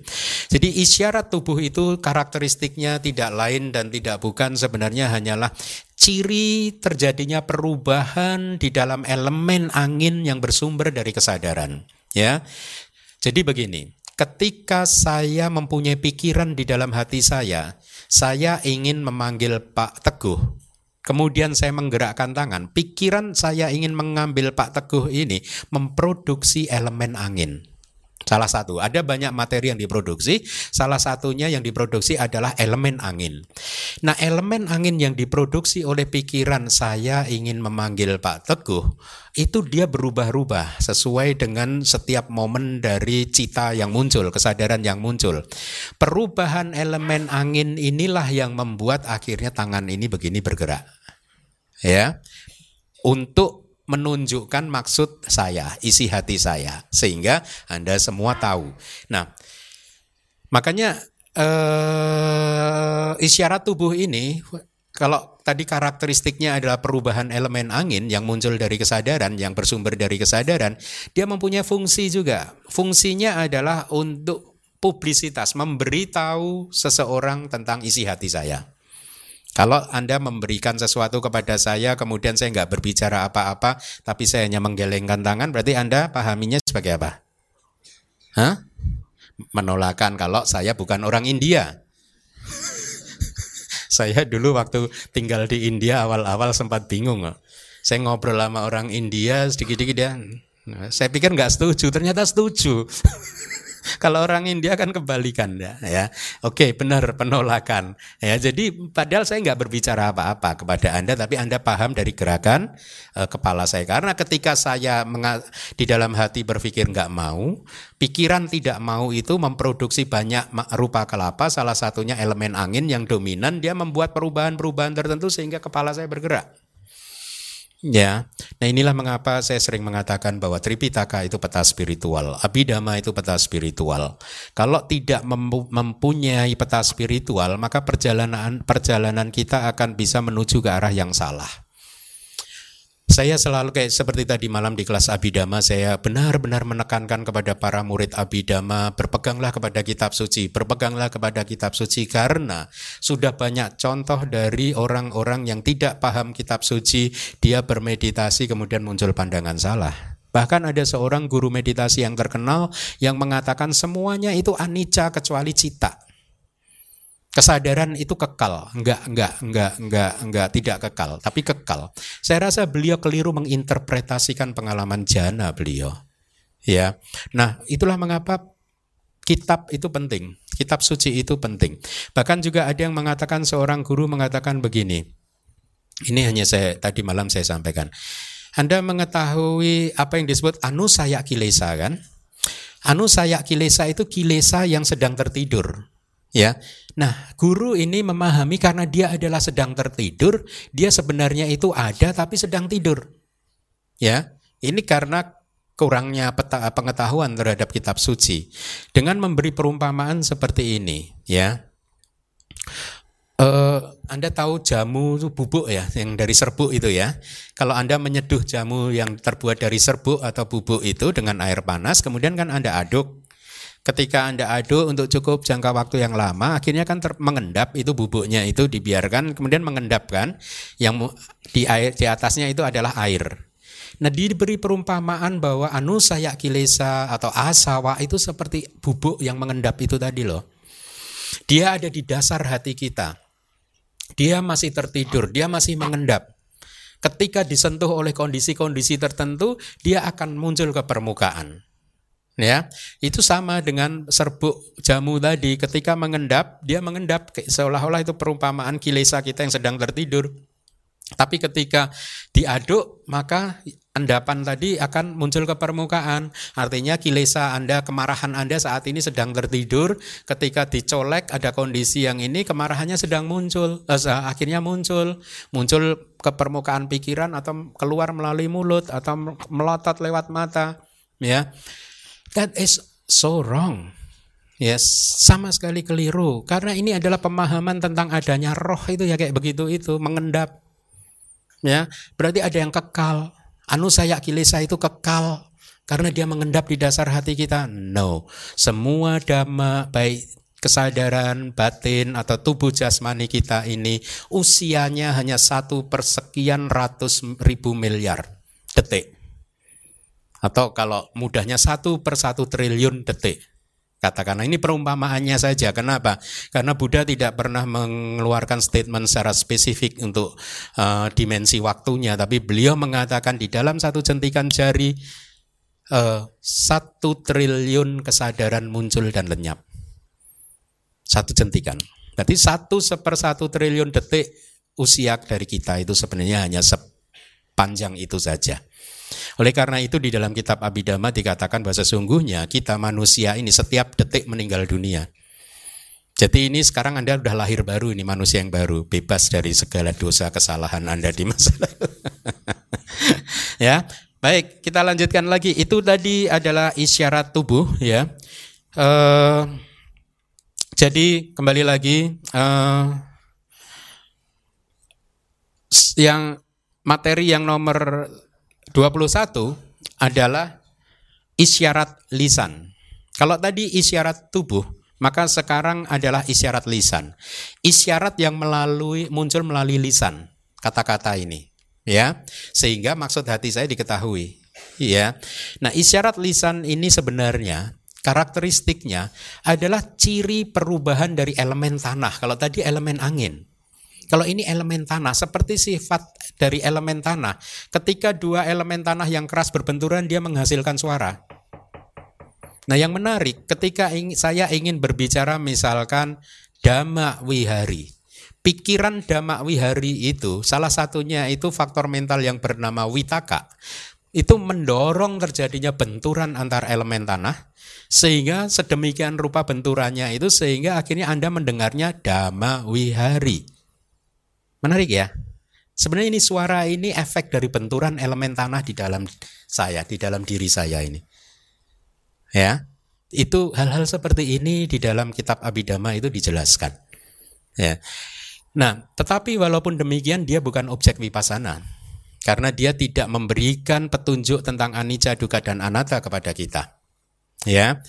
A: Jadi isyarat tubuh itu karakteristiknya tidak lain dan tidak bukan sebenarnya hanyalah ciri terjadinya perubahan di dalam elemen angin yang bersumber dari kesadaran, ya. Jadi begini, ketika saya mempunyai pikiran di dalam hati saya, saya ingin memanggil Pak Teguh, Kemudian saya menggerakkan tangan. Pikiran saya ingin mengambil Pak Teguh ini memproduksi elemen angin. Salah satu, ada banyak materi yang diproduksi, salah satunya yang diproduksi adalah elemen angin. Nah, elemen angin yang diproduksi oleh pikiran saya ingin memanggil Pak Teguh, itu dia berubah-ubah sesuai dengan setiap momen dari cita yang muncul, kesadaran yang muncul. Perubahan elemen angin inilah yang membuat akhirnya tangan ini begini bergerak. Ya untuk menunjukkan maksud saya, isi hati saya, sehingga Anda semua tahu. Nah, makanya eh, isyarat tubuh ini, kalau tadi karakteristiknya adalah perubahan elemen angin yang muncul dari kesadaran, yang bersumber dari kesadaran, dia mempunyai fungsi juga. Fungsinya adalah untuk publisitas, memberitahu seseorang tentang isi hati saya. Kalau Anda memberikan sesuatu kepada saya, kemudian saya nggak berbicara apa-apa, tapi saya hanya menggelengkan tangan, berarti Anda pahaminya sebagai apa? Hah? Menolakan kalau saya bukan orang India. saya dulu waktu tinggal di India awal-awal sempat bingung. Saya ngobrol sama orang India sedikit-sedikit dia, saya pikir nggak setuju, ternyata setuju. Kalau orang India kan kebalikan ya. ya. Oke, benar penolakan. Ya, jadi padahal saya nggak berbicara apa-apa kepada Anda, tapi Anda paham dari gerakan e, kepala saya. Karena ketika saya di dalam hati berpikir nggak mau, pikiran tidak mau itu memproduksi banyak rupa kelapa. Salah satunya elemen angin yang dominan, dia membuat perubahan-perubahan tertentu sehingga kepala saya bergerak. Ya, nah inilah mengapa saya sering mengatakan bahwa Tripitaka itu peta spiritual, Abhidhamma itu peta spiritual. Kalau tidak mempunyai peta spiritual, maka perjalanan perjalanan kita akan bisa menuju ke arah yang salah. Saya selalu kayak seperti tadi malam di kelas Abidama, saya benar-benar menekankan kepada para murid Abidama, berpeganglah kepada kitab suci, berpeganglah kepada kitab suci karena sudah banyak contoh dari orang-orang yang tidak paham kitab suci, dia bermeditasi kemudian muncul pandangan salah. Bahkan ada seorang guru meditasi yang terkenal yang mengatakan semuanya itu anicca kecuali cita kesadaran itu kekal, enggak enggak enggak enggak enggak tidak kekal, tapi kekal. Saya rasa beliau keliru menginterpretasikan pengalaman jana beliau. Ya. Nah, itulah mengapa kitab itu penting. Kitab suci itu penting. Bahkan juga ada yang mengatakan seorang guru mengatakan begini. Ini hanya saya tadi malam saya sampaikan. Anda mengetahui apa yang disebut anusaya kilesa kan? Anusaya kilesa itu kilesa yang sedang tertidur. Ya, Nah, guru ini memahami karena dia adalah sedang tertidur, dia sebenarnya itu ada tapi sedang tidur. Ya, ini karena kurangnya peta, pengetahuan terhadap kitab suci. Dengan memberi perumpamaan seperti ini, ya. Uh, anda tahu jamu bubuk ya, yang dari serbuk itu ya. Kalau Anda menyeduh jamu yang terbuat dari serbuk atau bubuk itu dengan air panas, kemudian kan Anda aduk ketika Anda aduk untuk cukup jangka waktu yang lama, akhirnya kan ter- mengendap itu bubuknya itu dibiarkan kemudian mengendap kan yang di air di atasnya itu adalah air. Nah diberi perumpamaan bahwa anu saya kilesa atau asawa itu seperti bubuk yang mengendap itu tadi loh. Dia ada di dasar hati kita. Dia masih tertidur, dia masih mengendap. Ketika disentuh oleh kondisi-kondisi tertentu, dia akan muncul ke permukaan ya itu sama dengan serbuk jamu tadi. Ketika mengendap dia mengendap seolah-olah itu perumpamaan kilesa kita yang sedang tertidur. Tapi ketika diaduk maka endapan tadi akan muncul ke permukaan. Artinya kilesa Anda kemarahan Anda saat ini sedang tertidur. Ketika dicolek ada kondisi yang ini kemarahannya sedang muncul eh, akhirnya muncul. Muncul ke permukaan pikiran atau keluar melalui mulut atau melotot lewat mata ya That is so wrong. Yes, sama sekali keliru. Karena ini adalah pemahaman tentang adanya roh itu ya kayak begitu itu mengendap. Ya, berarti ada yang kekal. Anu saya kilesa itu kekal karena dia mengendap di dasar hati kita. No, semua dhamma baik kesadaran batin atau tubuh jasmani kita ini usianya hanya satu persekian ratus ribu miliar detik. Atau kalau mudahnya satu per satu triliun detik. Katakanlah ini perumpamaannya saja. Kenapa? Karena Buddha tidak pernah mengeluarkan statement secara spesifik untuk uh, dimensi waktunya, tapi beliau mengatakan di dalam satu jentikan jari uh, satu triliun kesadaran muncul dan lenyap. Satu jentikan. Berarti satu seper satu triliun detik usia dari kita itu sebenarnya hanya sepanjang itu saja. Oleh karena itu di dalam kitab Abhidhamma dikatakan bahwa sesungguhnya kita manusia ini setiap detik meninggal dunia. Jadi ini sekarang Anda sudah lahir baru ini manusia yang baru, bebas dari segala dosa kesalahan Anda di masa lalu. ya. Baik, kita lanjutkan lagi. Itu tadi adalah isyarat tubuh ya. Uh, jadi kembali lagi uh, yang materi yang nomor 21 adalah isyarat lisan. Kalau tadi isyarat tubuh, maka sekarang adalah isyarat lisan. Isyarat yang melalui muncul melalui lisan kata-kata ini, ya. Sehingga maksud hati saya diketahui, ya. Nah, isyarat lisan ini sebenarnya karakteristiknya adalah ciri perubahan dari elemen tanah. Kalau tadi elemen angin. Kalau ini elemen tanah, seperti sifat dari elemen tanah. Ketika dua elemen tanah yang keras berbenturan, dia menghasilkan suara. Nah yang menarik ketika ing, saya ingin berbicara misalkan dhamma wihari. Pikiran dhamma wihari itu salah satunya itu faktor mental yang bernama witaka. Itu mendorong terjadinya benturan antar elemen tanah sehingga sedemikian rupa benturannya itu sehingga akhirnya Anda mendengarnya dhamma wihari. Menarik ya? Sebenarnya ini suara ini efek dari benturan elemen tanah di dalam saya, di dalam diri saya ini. Ya. Itu hal-hal seperti ini di dalam kitab Abhidhamma itu dijelaskan. Ya. Nah, tetapi walaupun demikian dia bukan objek vipassana. Karena dia tidak memberikan petunjuk tentang anicca, dukkha dan anatta kepada kita. Ya.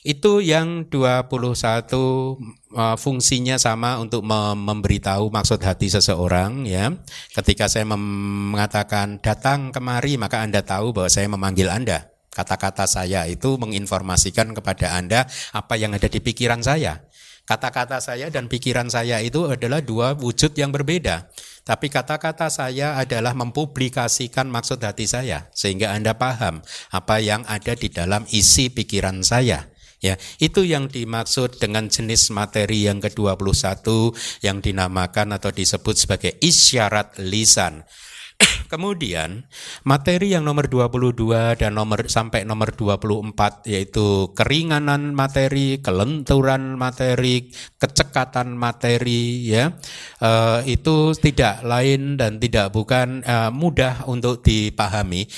A: Itu yang 21 uh, fungsinya sama untuk memberitahu maksud hati seseorang ya. Ketika saya mengatakan datang kemari maka Anda tahu bahwa saya memanggil Anda. Kata-kata saya itu menginformasikan kepada Anda apa yang ada di pikiran saya. Kata-kata saya dan pikiran saya itu adalah dua wujud yang berbeda. Tapi kata-kata saya adalah mempublikasikan maksud hati saya sehingga Anda paham apa yang ada di dalam isi pikiran saya. Ya, itu yang dimaksud dengan jenis materi yang ke-21 yang dinamakan atau disebut sebagai isyarat lisan. Kemudian materi yang nomor 22 dan nomor sampai nomor 24 yaitu keringanan materi, kelenturan materi, kecekatan materi ya. Uh, itu tidak lain dan tidak bukan uh, mudah untuk dipahami.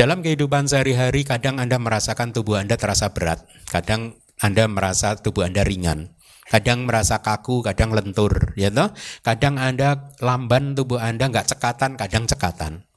A: Dalam kehidupan sehari-hari kadang Anda merasakan tubuh Anda terasa berat, kadang Anda merasa tubuh Anda ringan kadang merasa kaku, kadang lentur, ya toh? Kadang Anda lamban tubuh Anda nggak cekatan, kadang cekatan.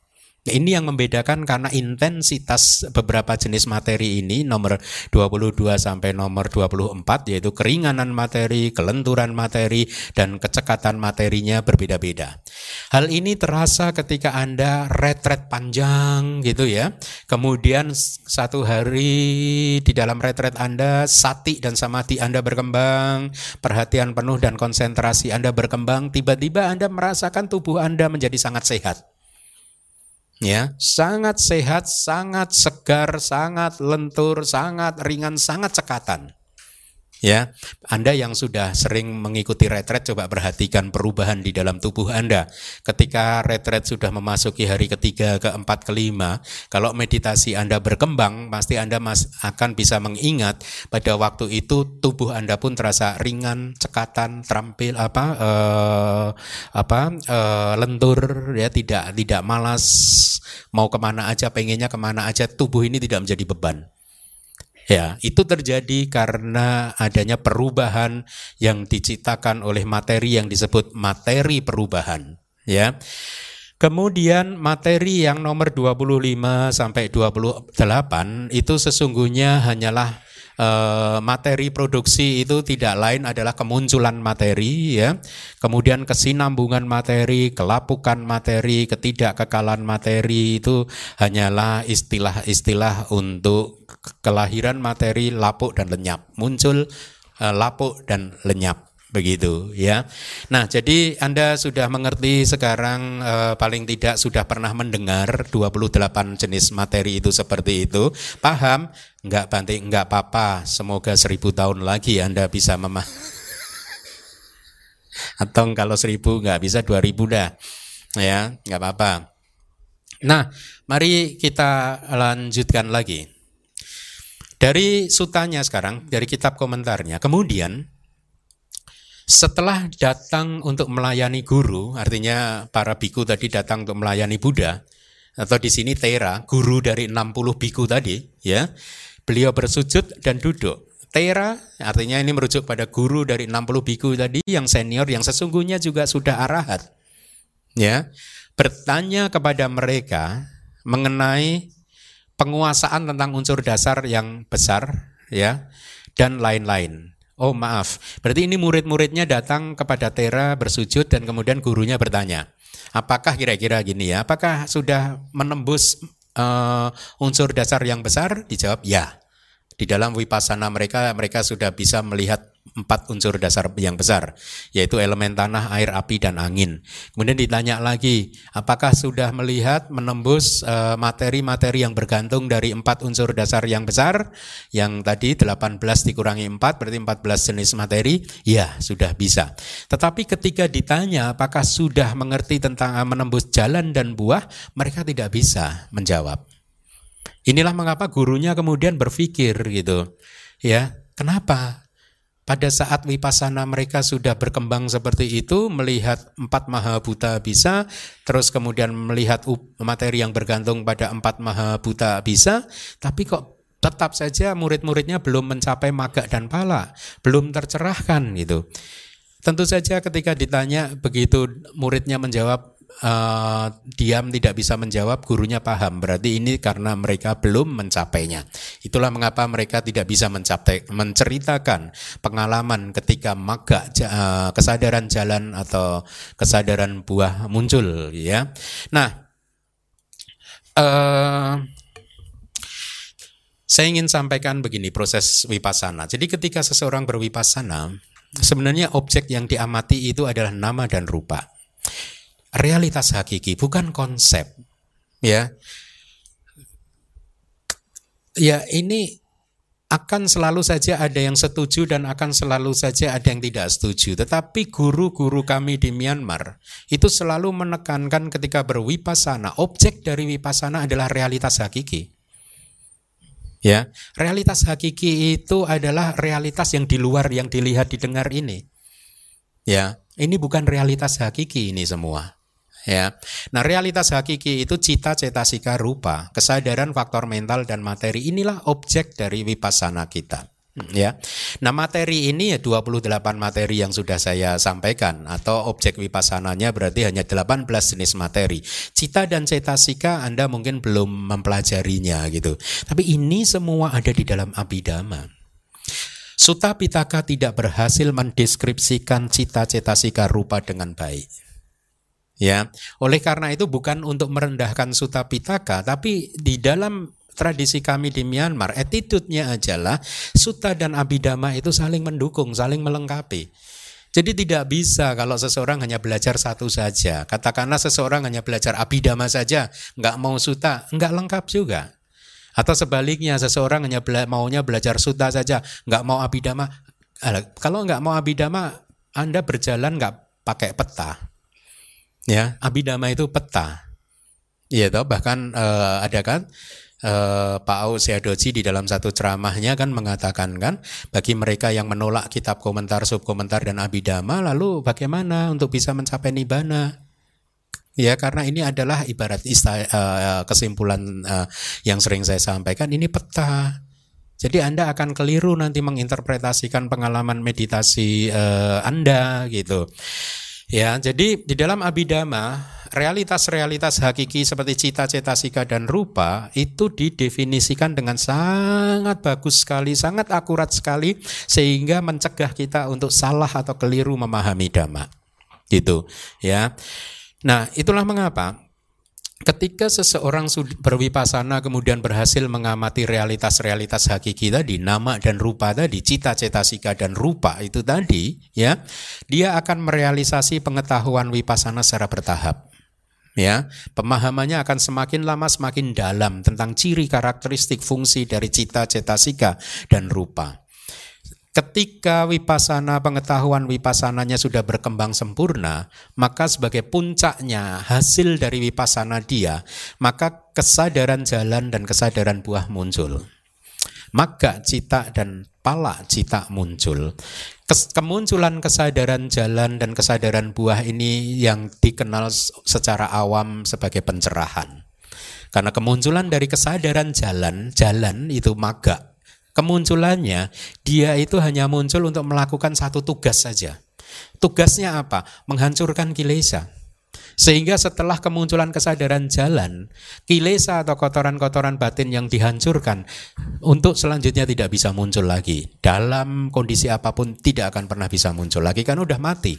A: Ini yang membedakan karena intensitas beberapa jenis materi ini nomor 22 sampai nomor 24 yaitu keringanan materi, kelenturan materi dan kecekatan materinya berbeda-beda. Hal ini terasa ketika Anda retret panjang gitu ya. Kemudian satu hari di dalam retret Anda sati dan samadhi Anda berkembang, perhatian penuh dan konsentrasi Anda berkembang, tiba-tiba Anda merasakan tubuh Anda menjadi sangat sehat ya sangat sehat, sangat segar, sangat lentur, sangat ringan, sangat cekatan. Ya, Anda yang sudah sering mengikuti retret coba perhatikan perubahan di dalam tubuh Anda. Ketika retret sudah memasuki hari ketiga, keempat, kelima, kalau meditasi Anda berkembang, pasti Anda mas akan bisa mengingat pada waktu itu tubuh Anda pun terasa ringan, cekatan, terampil apa eh, apa eh, lentur ya tidak tidak malas mau ke mana aja pengennya ke mana aja tubuh ini tidak menjadi beban Ya, itu terjadi karena adanya perubahan yang diciptakan oleh materi yang disebut materi perubahan, ya. Kemudian materi yang nomor 25 sampai 28 itu sesungguhnya hanyalah Eh, materi produksi itu tidak lain adalah kemunculan materi ya. Kemudian kesinambungan materi, kelapukan materi, ketidakkekalan materi itu hanyalah istilah-istilah untuk kelahiran materi lapuk dan lenyap. Muncul uh, lapuk dan lenyap begitu ya. Nah, jadi Anda sudah mengerti sekarang eh, paling tidak sudah pernah mendengar 28 jenis materi itu seperti itu. Paham? Enggak banting, enggak apa-apa. Semoga seribu tahun lagi Anda bisa memah Atau kalau seribu enggak bisa dua ribu dah. Ya, enggak apa-apa. Nah, mari kita lanjutkan lagi. Dari sutanya sekarang, dari kitab komentarnya. Kemudian Setelah datang untuk melayani guru, artinya para biku tadi datang untuk melayani Buddha, atau di sini Tera, guru dari 60 biku tadi, ya. Beliau bersujud dan duduk. Tera artinya ini merujuk pada guru dari 60 biku tadi yang senior yang sesungguhnya juga sudah arahat. Ya. Bertanya kepada mereka mengenai penguasaan tentang unsur dasar yang besar ya dan lain-lain. Oh maaf, berarti ini murid-muridnya datang kepada Tera bersujud dan kemudian gurunya bertanya, apakah kira-kira gini ya, apakah sudah menembus uh, unsur dasar yang besar? Dijawab ya. Di dalam wipasana mereka, mereka sudah bisa melihat empat unsur dasar yang besar, yaitu elemen tanah, air, api, dan angin. Kemudian ditanya lagi, apakah sudah melihat menembus eh, materi-materi yang bergantung dari empat unsur dasar yang besar, yang tadi 18 dikurangi 4, berarti 14 jenis materi? Ya, sudah bisa. Tetapi ketika ditanya apakah sudah mengerti tentang eh, menembus jalan dan buah, mereka tidak bisa menjawab. Inilah mengapa gurunya kemudian berpikir gitu. Ya, kenapa? Pada saat wipasana mereka sudah berkembang seperti itu, melihat empat maha buta bisa, terus kemudian melihat materi yang bergantung pada empat maha buta bisa, tapi kok tetap saja murid-muridnya belum mencapai maga dan pala, belum tercerahkan gitu. Tentu saja ketika ditanya begitu muridnya menjawab uh, diam tidak bisa menjawab, gurunya paham. Berarti ini karena mereka belum mencapainya. Itulah mengapa mereka tidak bisa mencapai, menceritakan pengalaman ketika maga uh, kesadaran jalan atau kesadaran buah muncul. Ya, nah. Uh, saya ingin sampaikan begini proses wipasana. Jadi ketika seseorang berwipasana, sebenarnya objek yang diamati itu adalah nama dan rupa realitas hakiki, bukan konsep. Ya. Ya, ini akan selalu saja ada yang setuju dan akan selalu saja ada yang tidak setuju. Tetapi guru-guru kami di Myanmar itu selalu menekankan ketika berwipasana, objek dari wipasana adalah realitas hakiki. Ya, realitas hakiki itu adalah realitas yang di luar yang dilihat didengar ini. Ya, ini bukan realitas hakiki ini semua ya. Nah, realitas hakiki itu cita cetasika rupa, kesadaran faktor mental dan materi inilah objek dari vipassana kita. Ya. Nah, materi ini ya 28 materi yang sudah saya sampaikan atau objek wipassananya berarti hanya 18 jenis materi. Cita dan cetasika Anda mungkin belum mempelajarinya gitu. Tapi ini semua ada di dalam abidama. Sutta Pitaka tidak berhasil mendeskripsikan cita cetasika rupa dengan baik. Ya, oleh karena itu bukan untuk merendahkan Sutta Pitaka, tapi di dalam tradisi kami di Myanmar, attitude-nya adalah Sutta dan Abhidhamma itu saling mendukung, saling melengkapi. Jadi tidak bisa kalau seseorang hanya belajar satu saja. Katakanlah seseorang hanya belajar Abhidhamma saja, nggak mau Sutta, nggak lengkap juga. Atau sebaliknya seseorang hanya bela maunya belajar Sutta saja, nggak mau Abhidhamma. Kalau nggak mau Abhidhamma, Anda berjalan nggak pakai peta Ya, abidama itu peta. Iya toh, bahkan uh, ada kan uh, Pak Au Seadoji di dalam satu ceramahnya kan mengatakan kan bagi mereka yang menolak kitab komentar, subkomentar dan abidama lalu bagaimana untuk bisa mencapai nibana? Ya, karena ini adalah ibarat ista, uh, kesimpulan uh, yang sering saya sampaikan ini peta. Jadi Anda akan keliru nanti menginterpretasikan pengalaman meditasi uh, Anda gitu. Ya, jadi di dalam abidama realitas-realitas hakiki seperti cita, cetasika dan rupa itu didefinisikan dengan sangat bagus sekali, sangat akurat sekali sehingga mencegah kita untuk salah atau keliru memahami dhamma. Gitu, ya. Nah, itulah mengapa Ketika seseorang berwipasana kemudian berhasil mengamati realitas-realitas hakiki tadi, nama dan rupa tadi, cita-cita sika dan rupa itu tadi, ya, dia akan merealisasi pengetahuan wipasana secara bertahap. Ya, pemahamannya akan semakin lama semakin dalam tentang ciri karakteristik fungsi dari cita-cita sika dan rupa. Ketika wipasana pengetahuan wipasananya sudah berkembang sempurna, maka sebagai puncaknya hasil dari wipasana dia, maka kesadaran jalan dan kesadaran buah muncul. Maka cita dan pala cita muncul. Kemunculan kesadaran jalan dan kesadaran buah ini yang dikenal secara awam sebagai pencerahan. Karena kemunculan dari kesadaran jalan, jalan itu maga. Kemunculannya dia itu hanya muncul untuk melakukan satu tugas saja. Tugasnya apa? Menghancurkan kilesa. Sehingga setelah kemunculan kesadaran jalan, kilesa atau kotoran-kotoran batin yang dihancurkan untuk selanjutnya tidak bisa muncul lagi. Dalam kondisi apa pun tidak akan pernah bisa muncul lagi kan udah mati.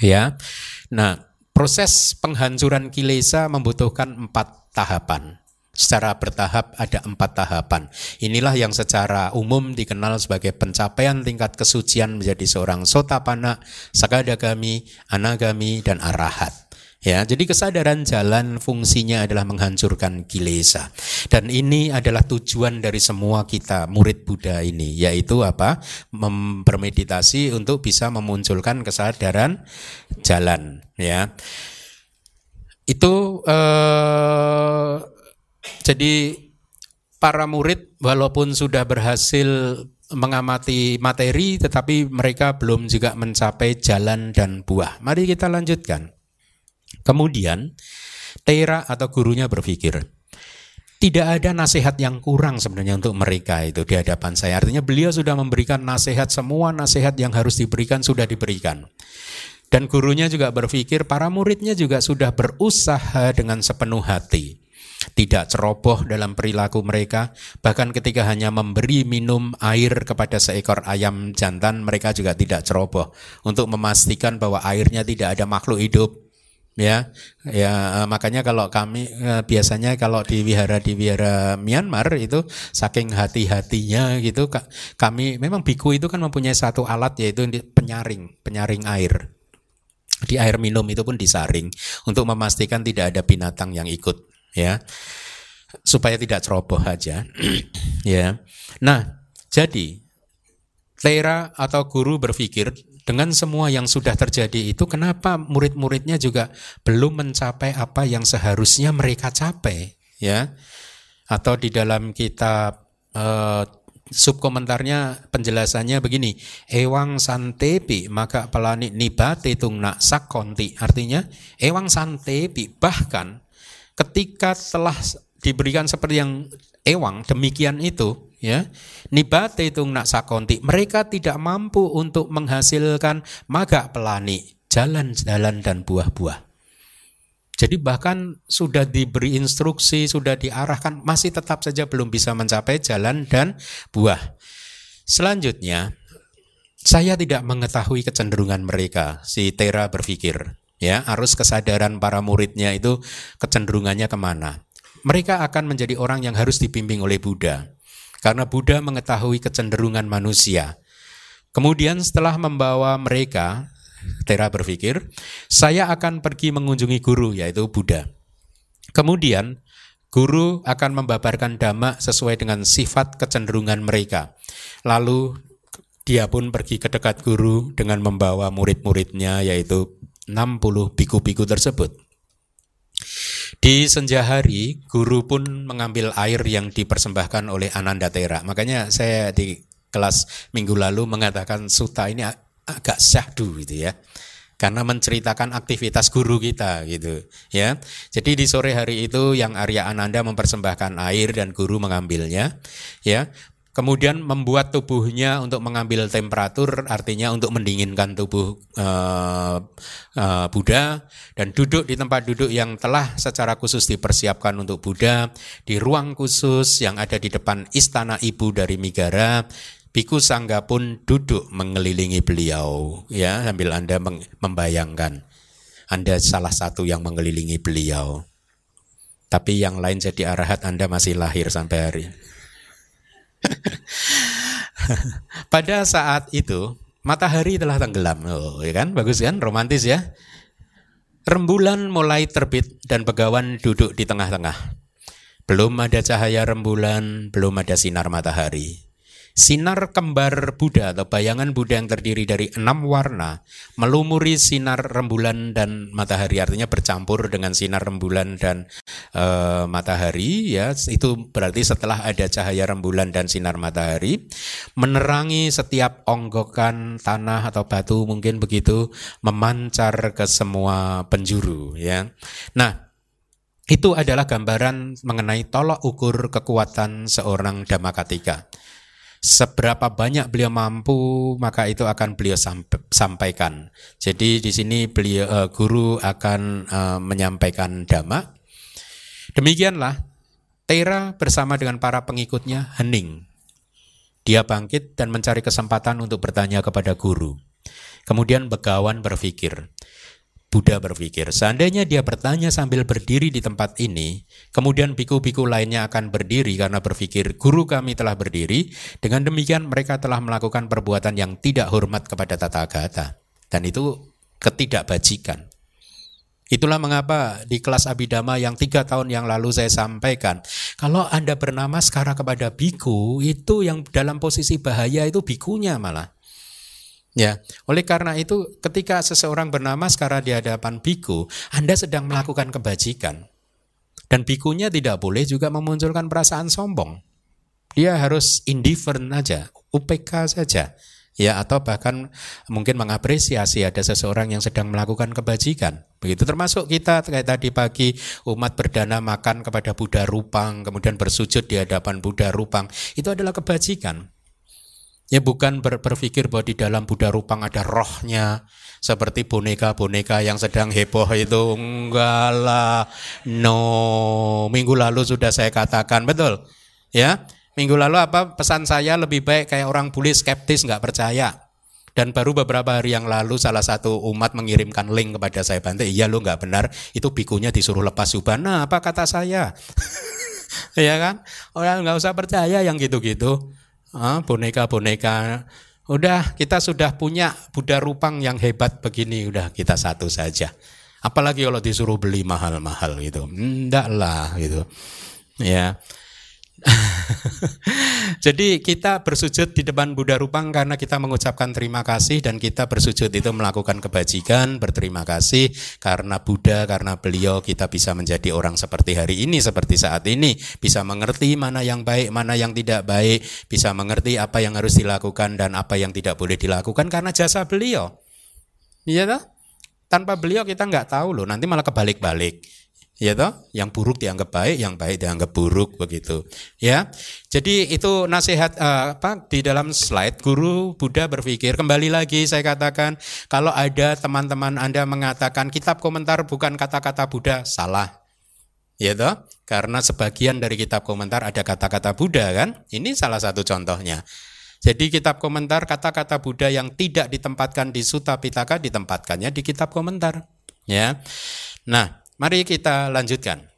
A: Ya. Nah, proses penghancuran kilesa membutuhkan empat tahapan. Secara bertahap ada empat tahapan. Inilah yang secara umum dikenal sebagai pencapaian tingkat kesucian menjadi seorang sotapana, sakadagami, anagami, dan arahat. Ya, jadi kesadaran jalan fungsinya adalah menghancurkan kilesa. Dan ini adalah tujuan dari semua kita murid Buddha ini, yaitu apa? Bermeditasi untuk bisa memunculkan kesadaran jalan, ya. Itu eh, jadi para murid walaupun sudah berhasil mengamati materi tetapi mereka belum juga mencapai jalan dan buah. Mari kita lanjutkan. Kemudian Tera atau gurunya berpikir, tidak ada nasihat yang kurang sebenarnya untuk mereka itu di hadapan saya. Artinya beliau sudah memberikan nasihat, semua nasihat yang harus diberikan sudah diberikan. Dan gurunya juga berpikir, para muridnya juga sudah berusaha dengan sepenuh hati tidak ceroboh dalam perilaku mereka. Bahkan ketika hanya memberi minum air kepada seekor ayam jantan, mereka juga tidak ceroboh untuk memastikan bahwa airnya tidak ada makhluk hidup. Ya, ya makanya kalau kami eh, biasanya kalau di wihara di wihara Myanmar itu saking hati-hatinya gitu kami memang biku itu kan mempunyai satu alat yaitu penyaring, penyaring air di air minum itu pun disaring untuk memastikan tidak ada binatang yang ikut ya supaya tidak ceroboh aja ya. Nah jadi Tera atau guru berpikir dengan semua yang sudah terjadi itu kenapa murid-muridnya juga belum mencapai apa yang seharusnya mereka capai ya? Atau di dalam kitab uh, subkomentarnya penjelasannya begini ewang santepi maka pelani nibate tungna sakonti artinya ewang santepi bahkan ketika telah diberikan seperti yang ewang demikian itu ya. Nibate itu nak sakonti. Mereka tidak mampu untuk menghasilkan maga pelani jalan-jalan dan buah-buah. Jadi bahkan sudah diberi instruksi sudah diarahkan masih tetap saja belum bisa mencapai jalan dan buah. Selanjutnya saya tidak mengetahui kecenderungan mereka si Tera berpikir ya arus kesadaran para muridnya itu kecenderungannya ke mana? Mereka akan menjadi orang yang harus dibimbing oleh Buddha karena Buddha mengetahui kecenderungan manusia. Kemudian setelah membawa mereka Tera berpikir saya akan pergi mengunjungi guru yaitu Buddha. Kemudian guru akan membabarkan dhamma sesuai dengan sifat kecenderungan mereka. Lalu dia pun pergi ke dekat guru dengan membawa murid-muridnya yaitu 60 biku-biku tersebut. Di senja hari, guru pun mengambil air yang dipersembahkan oleh Ananda Tera. Makanya saya di kelas minggu lalu mengatakan suta ini agak syahdu gitu ya. Karena menceritakan aktivitas guru kita gitu ya. Jadi di sore hari itu yang Arya Ananda mempersembahkan air dan guru mengambilnya ya kemudian membuat tubuhnya untuk mengambil temperatur artinya untuk mendinginkan tubuh uh, uh, Buddha. Dan duduk di tempat duduk yang telah secara khusus dipersiapkan untuk Buddha di ruang khusus yang ada di depan istana ibu dari Migara Biku Sangga pun duduk mengelilingi beliau ya sambil Anda membayangkan. Anda salah satu yang mengelilingi beliau. Tapi yang lain jadi arahat Anda masih lahir sampai hari Pada saat itu matahari telah tenggelam, oh, ya kan? Bagus kan? Romantis ya. Rembulan mulai terbit dan begawan duduk di tengah-tengah. Belum ada cahaya rembulan, belum ada sinar matahari. Sinar kembar Buddha atau bayangan Buddha yang terdiri dari enam warna melumuri sinar rembulan dan matahari. Artinya bercampur dengan sinar rembulan dan e, matahari ya. Itu berarti setelah ada cahaya rembulan dan sinar matahari menerangi setiap onggokan tanah atau batu mungkin begitu memancar ke semua penjuru ya. Nah, itu adalah gambaran mengenai tolok ukur kekuatan seorang Dhamakatika seberapa banyak beliau mampu maka itu akan beliau sampaikan. Jadi di sini beliau uh, guru akan uh, menyampaikan dhamma. Demikianlah Tera bersama dengan para pengikutnya hening. Dia bangkit dan mencari kesempatan untuk bertanya kepada guru. Kemudian Begawan berpikir, Buddha berpikir, seandainya dia bertanya sambil berdiri di tempat ini, kemudian biku-biku lainnya akan berdiri karena berpikir, guru kami telah berdiri, dengan demikian mereka telah melakukan perbuatan yang tidak hormat kepada tata agata. Dan itu ketidakbajikan. Itulah mengapa di kelas Abidama yang tiga tahun yang lalu saya sampaikan, kalau Anda bernama sekarang kepada biku, itu yang dalam posisi bahaya itu bikunya malah. Ya, oleh karena itu ketika seseorang bernama sekarang di hadapan biku, Anda sedang melakukan kebajikan. Dan bikunya tidak boleh juga memunculkan perasaan sombong. Dia harus indifferent aja, UPK saja. Ya, atau bahkan mungkin mengapresiasi ada seseorang yang sedang melakukan kebajikan. Begitu termasuk kita kayak tadi pagi umat berdana makan kepada Buddha Rupang, kemudian bersujud di hadapan Buddha Rupang. Itu adalah kebajikan. Ya bukan ber, berpikir bahwa di dalam Buddha Rupang ada rohnya seperti boneka-boneka yang sedang heboh itu enggak lah. No, minggu lalu sudah saya katakan betul. Ya, minggu lalu apa pesan saya lebih baik kayak orang bule skeptis nggak percaya. Dan baru beberapa hari yang lalu salah satu umat mengirimkan link kepada saya Bante, iya lo nggak benar, itu bikunya disuruh lepas subhan. Nah, apa kata saya? ya kan? Orang nggak usah percaya yang gitu-gitu boneka-boneka. Udah kita sudah punya Buddha Rupang yang hebat begini, udah kita satu saja. Apalagi kalau disuruh beli mahal-mahal gitu. Enggak lah gitu. Ya. Jadi kita bersujud di depan Buddha Rupang karena kita mengucapkan terima kasih dan kita bersujud itu melakukan kebajikan, berterima kasih karena Buddha, karena beliau kita bisa menjadi orang seperti hari ini, seperti saat ini, bisa mengerti mana yang baik, mana yang tidak baik, bisa mengerti apa yang harus dilakukan dan apa yang tidak boleh dilakukan karena jasa beliau. Iya toh? Tanpa beliau kita nggak tahu loh, nanti malah kebalik-balik ya toh yang buruk dianggap baik yang baik dianggap buruk begitu. Ya jadi itu nasihat uh, apa di dalam slide guru Buddha berpikir kembali lagi saya katakan kalau ada teman-teman Anda mengatakan kitab komentar bukan kata-kata Buddha salah. Ya toh karena sebagian dari kitab komentar ada kata-kata Buddha kan? Ini salah satu contohnya. Jadi kitab komentar kata-kata Buddha yang tidak ditempatkan di Sutta Pitaka ditempatkannya di kitab komentar. Ya. Nah Mari kita lanjutkan.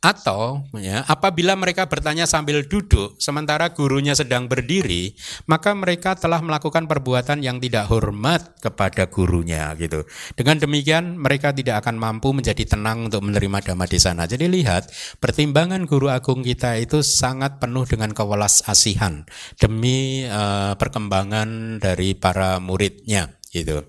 A: Atau ya, apabila mereka bertanya sambil duduk sementara gurunya sedang berdiri, maka mereka telah melakukan perbuatan yang tidak hormat kepada gurunya gitu. Dengan demikian mereka tidak akan mampu menjadi tenang untuk menerima dhamma di sana. Jadi lihat, pertimbangan guru agung kita itu sangat penuh dengan kewelas asihan demi uh, perkembangan dari para muridnya gitu.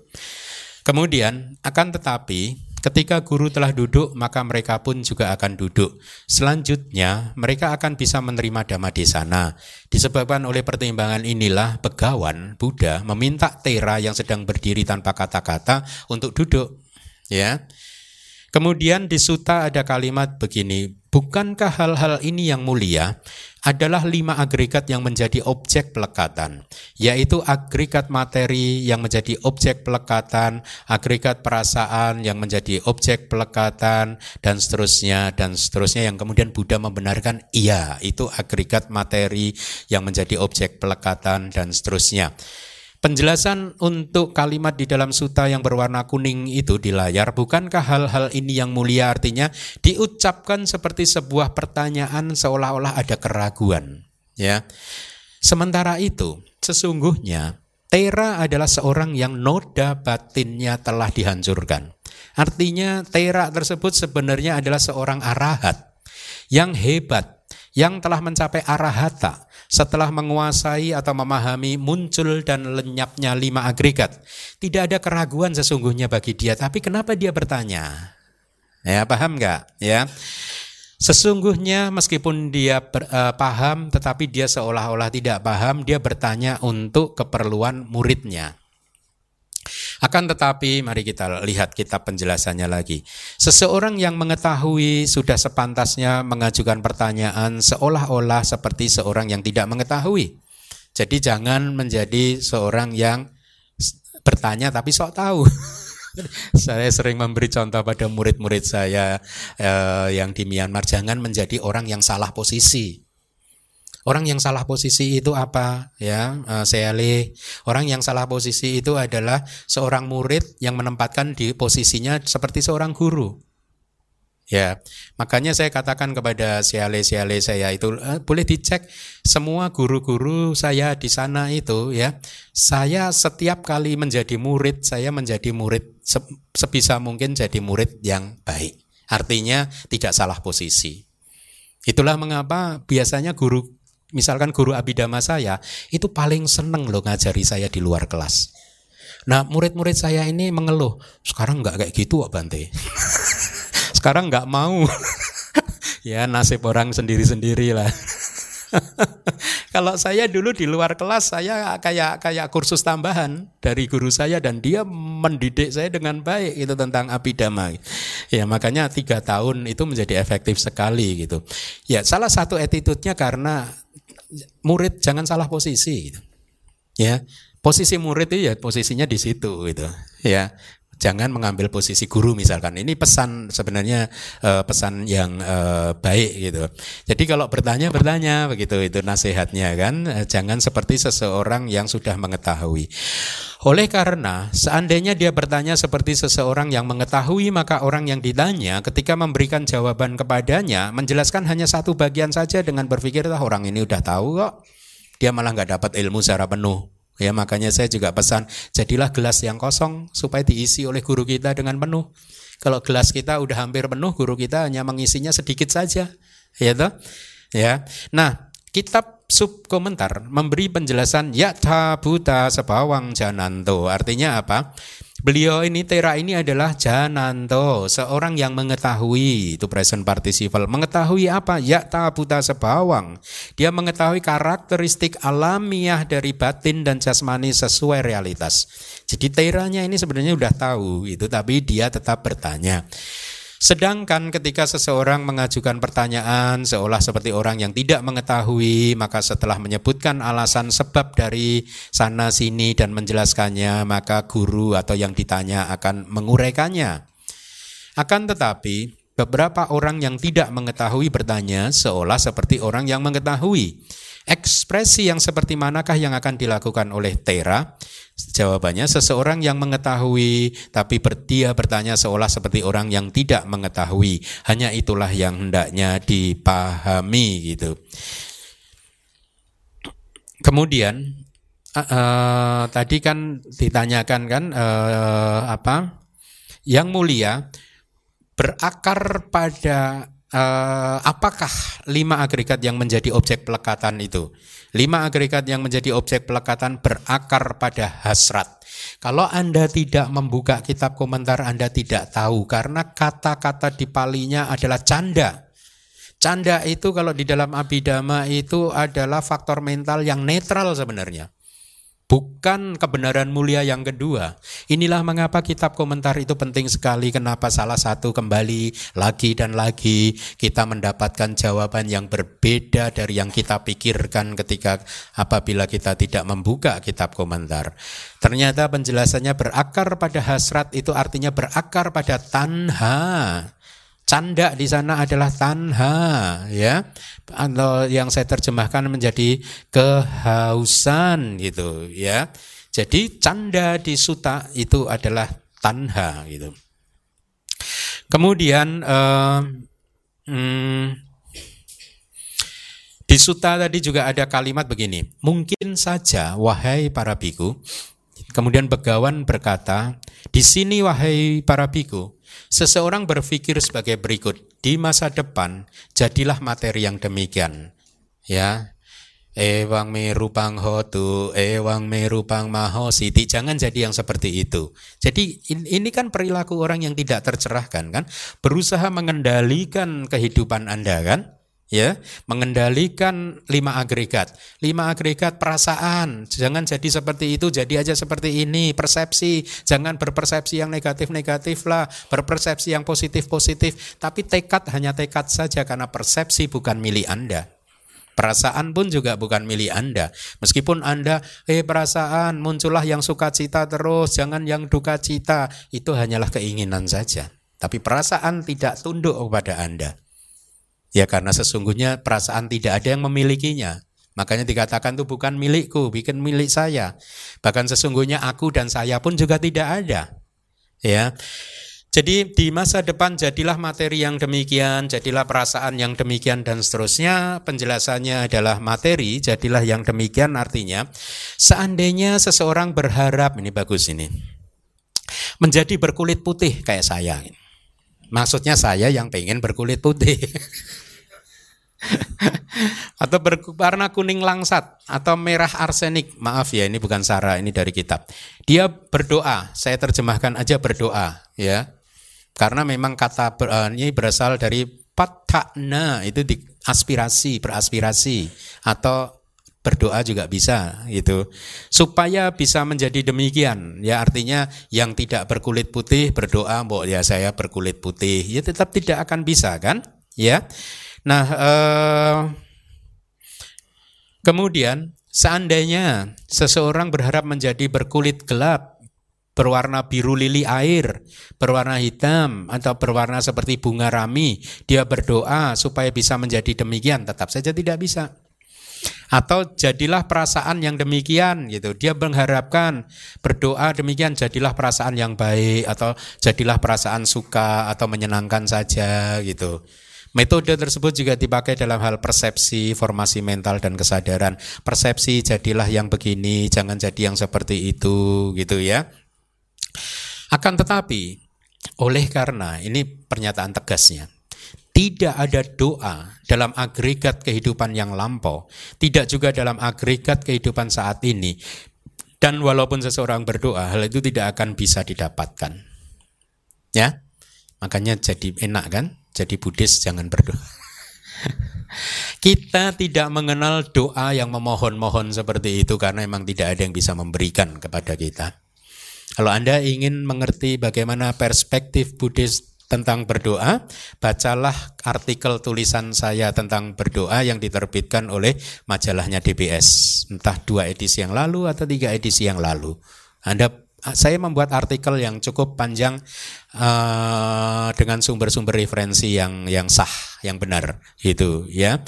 A: Kemudian akan tetapi Ketika guru telah duduk, maka mereka pun juga akan duduk. Selanjutnya, mereka akan bisa menerima dhamma di sana. Disebabkan oleh pertimbangan inilah, Begawan Buddha meminta Tera yang sedang berdiri tanpa kata-kata untuk duduk. Ya, Kemudian di suta ada kalimat begini, bukankah hal-hal ini yang mulia adalah lima agregat yang menjadi objek pelekatan, yaitu agregat materi yang menjadi objek pelekatan, agregat perasaan yang menjadi objek pelekatan, dan seterusnya, dan seterusnya yang kemudian Buddha membenarkan, iya itu agregat materi yang menjadi objek pelekatan, dan seterusnya. Penjelasan untuk kalimat di dalam suta yang berwarna kuning itu di layar, bukankah hal-hal ini yang mulia artinya diucapkan seperti sebuah pertanyaan seolah-olah ada keraguan, ya. Sementara itu, sesungguhnya Tera adalah seorang yang noda batinnya telah dihancurkan. Artinya Tera tersebut sebenarnya adalah seorang arahat yang hebat yang telah mencapai arahata setelah menguasai atau memahami muncul dan lenyapnya lima agregat. Tidak ada keraguan sesungguhnya bagi dia, tapi kenapa dia bertanya? Ya, paham nggak? Ya. Sesungguhnya meskipun dia ber, uh, paham tetapi dia seolah-olah tidak paham, dia bertanya untuk keperluan muridnya. Akan tetapi mari kita lihat kitab penjelasannya lagi. Seseorang yang mengetahui sudah sepantasnya mengajukan pertanyaan seolah-olah seperti seorang yang tidak mengetahui. Jadi jangan menjadi seorang yang bertanya tapi sok tahu. saya sering memberi contoh pada murid-murid saya eh, yang di Myanmar jangan menjadi orang yang salah posisi. Orang yang salah posisi itu apa? Ya, uh, saya orang yang salah posisi itu adalah seorang murid yang menempatkan di posisinya seperti seorang guru. Ya, makanya saya katakan kepada siale-siale saya itu eh, boleh dicek semua guru-guru saya di sana itu ya. Saya setiap kali menjadi murid, saya menjadi murid sebisa mungkin jadi murid yang baik. Artinya tidak salah posisi. Itulah mengapa biasanya guru misalkan guru abidama saya itu paling seneng loh ngajari saya di luar kelas. Nah murid-murid saya ini mengeluh, sekarang nggak kayak gitu Bante. sekarang nggak mau ya nasib orang sendiri-sendiri lah kalau saya dulu di luar kelas saya kayak kayak kursus tambahan dari guru saya dan dia mendidik saya dengan baik itu tentang abidama ya makanya tiga tahun itu menjadi efektif sekali gitu ya salah satu attitude-nya karena murid jangan salah posisi gitu. ya posisi murid itu ya posisinya di situ gitu ya jangan mengambil posisi guru misalkan. Ini pesan sebenarnya uh, pesan yang uh, baik gitu. Jadi kalau bertanya bertanya begitu itu nasihatnya kan. Uh, jangan seperti seseorang yang sudah mengetahui. Oleh karena seandainya dia bertanya seperti seseorang yang mengetahui maka orang yang ditanya ketika memberikan jawaban kepadanya menjelaskan hanya satu bagian saja dengan berpikir orang ini udah tahu kok. Dia malah nggak dapat ilmu secara penuh. Ya makanya saya juga pesan jadilah gelas yang kosong supaya diisi oleh guru kita dengan penuh. Kalau gelas kita udah hampir penuh, guru kita hanya mengisinya sedikit saja, ya toh? Ya. Nah, kitab sub komentar memberi penjelasan ya buta sebawang jananto. Artinya apa? Beliau ini Tera ini adalah Jananto, seorang yang mengetahui itu present participle. Mengetahui apa? Ya tabuta sebawang. Dia mengetahui karakteristik alamiah dari batin dan jasmani sesuai realitas. Jadi Teranya ini sebenarnya sudah tahu itu, tapi dia tetap bertanya. Sedangkan ketika seseorang mengajukan pertanyaan seolah seperti orang yang tidak mengetahui, maka setelah menyebutkan alasan sebab dari sana sini dan menjelaskannya, maka guru atau yang ditanya akan menguraikannya. Akan tetapi, beberapa orang yang tidak mengetahui bertanya seolah seperti orang yang mengetahui. Ekspresi yang seperti manakah yang akan dilakukan oleh Tera? Jawabannya seseorang yang mengetahui tapi dia bertanya seolah seperti orang yang tidak mengetahui. Hanya itulah yang hendaknya dipahami gitu. Kemudian uh, uh, tadi kan ditanyakan kan uh, apa? Yang mulia berakar pada uh, apakah lima agregat yang menjadi objek pelekatan itu? Lima agregat yang menjadi objek pelekatan berakar pada hasrat. Kalau Anda tidak membuka kitab komentar, Anda tidak tahu karena kata-kata di palinya adalah canda. Canda itu kalau di dalam abidama itu adalah faktor mental yang netral sebenarnya bukan kebenaran mulia yang kedua. Inilah mengapa kitab komentar itu penting sekali. Kenapa salah satu kembali lagi dan lagi kita mendapatkan jawaban yang berbeda dari yang kita pikirkan ketika apabila kita tidak membuka kitab komentar. Ternyata penjelasannya berakar pada hasrat itu artinya berakar pada tanha. Canda di sana adalah tanha, ya. Atau yang saya terjemahkan menjadi kehausan gitu, ya. Jadi canda di suta itu adalah tanha gitu. Kemudian eh, hmm, di suta tadi juga ada kalimat begini, mungkin saja wahai para biku, kemudian begawan berkata, di sini wahai para biku, Seseorang berpikir sebagai berikut, di masa depan jadilah materi yang demikian. Ya, Ewang merupang hotu, ewang merupang mahositi. Jangan jadi yang seperti itu. Jadi ini kan perilaku orang yang tidak tercerahkan kan. Berusaha mengendalikan kehidupan Anda kan. Ya, mengendalikan lima agregat. Lima agregat perasaan. Jangan jadi seperti itu, jadi aja seperti ini. Persepsi, jangan berpersepsi yang negatif-negatif lah. Berpersepsi yang positif-positif. Tapi tekad hanya tekad saja karena persepsi bukan milik Anda. Perasaan pun juga bukan milik Anda. Meskipun Anda, eh perasaan muncullah yang sukacita terus, jangan yang duka cita. Itu hanyalah keinginan saja. Tapi perasaan tidak tunduk kepada Anda. Ya karena sesungguhnya perasaan tidak ada yang memilikinya. Makanya dikatakan itu bukan milikku, bikin milik saya. Bahkan sesungguhnya aku dan saya pun juga tidak ada. Ya. Jadi di masa depan jadilah materi yang demikian, jadilah perasaan yang demikian dan seterusnya. Penjelasannya adalah materi, jadilah yang demikian artinya seandainya seseorang berharap ini bagus ini. Menjadi berkulit putih kayak saya. Maksudnya saya yang pengen berkulit putih. atau berwarna kuning langsat atau merah arsenik. Maaf ya, ini bukan Sarah, ini dari kitab. Dia berdoa, saya terjemahkan aja berdoa, ya. Karena memang kata uh, ini berasal dari patakna itu di aspirasi, beraspirasi. Atau berdoa juga bisa gitu. Supaya bisa menjadi demikian ya. Artinya yang tidak berkulit putih berdoa mbok ya saya berkulit putih. Ya tetap tidak akan bisa kan? Ya nah eh, kemudian seandainya seseorang berharap menjadi berkulit gelap berwarna biru lili air, berwarna hitam atau berwarna seperti bunga rami, dia berdoa supaya bisa menjadi demikian, tetap saja tidak bisa. Atau jadilah perasaan yang demikian gitu. Dia mengharapkan berdoa demikian jadilah perasaan yang baik atau jadilah perasaan suka atau menyenangkan saja gitu. Metode tersebut juga dipakai dalam hal persepsi, formasi mental dan kesadaran. Persepsi jadilah yang begini, jangan jadi yang seperti itu gitu ya. Akan tetapi, oleh karena ini pernyataan tegasnya, tidak ada doa dalam agregat kehidupan yang lampau, tidak juga dalam agregat kehidupan saat ini. Dan walaupun seseorang berdoa, hal itu tidak akan bisa didapatkan. Ya, makanya jadi enak kan? Jadi Buddhis jangan berdoa. Kita tidak mengenal doa yang memohon-mohon seperti itu karena memang tidak ada yang bisa memberikan kepada kita. Kalau Anda ingin mengerti bagaimana perspektif Buddhis tentang berdoa, bacalah artikel tulisan saya tentang berdoa yang diterbitkan oleh majalahnya DBS, entah dua edisi yang lalu atau tiga edisi yang lalu. Anda saya membuat artikel yang cukup panjang uh, dengan sumber-sumber referensi yang yang sah, yang benar, itu ya.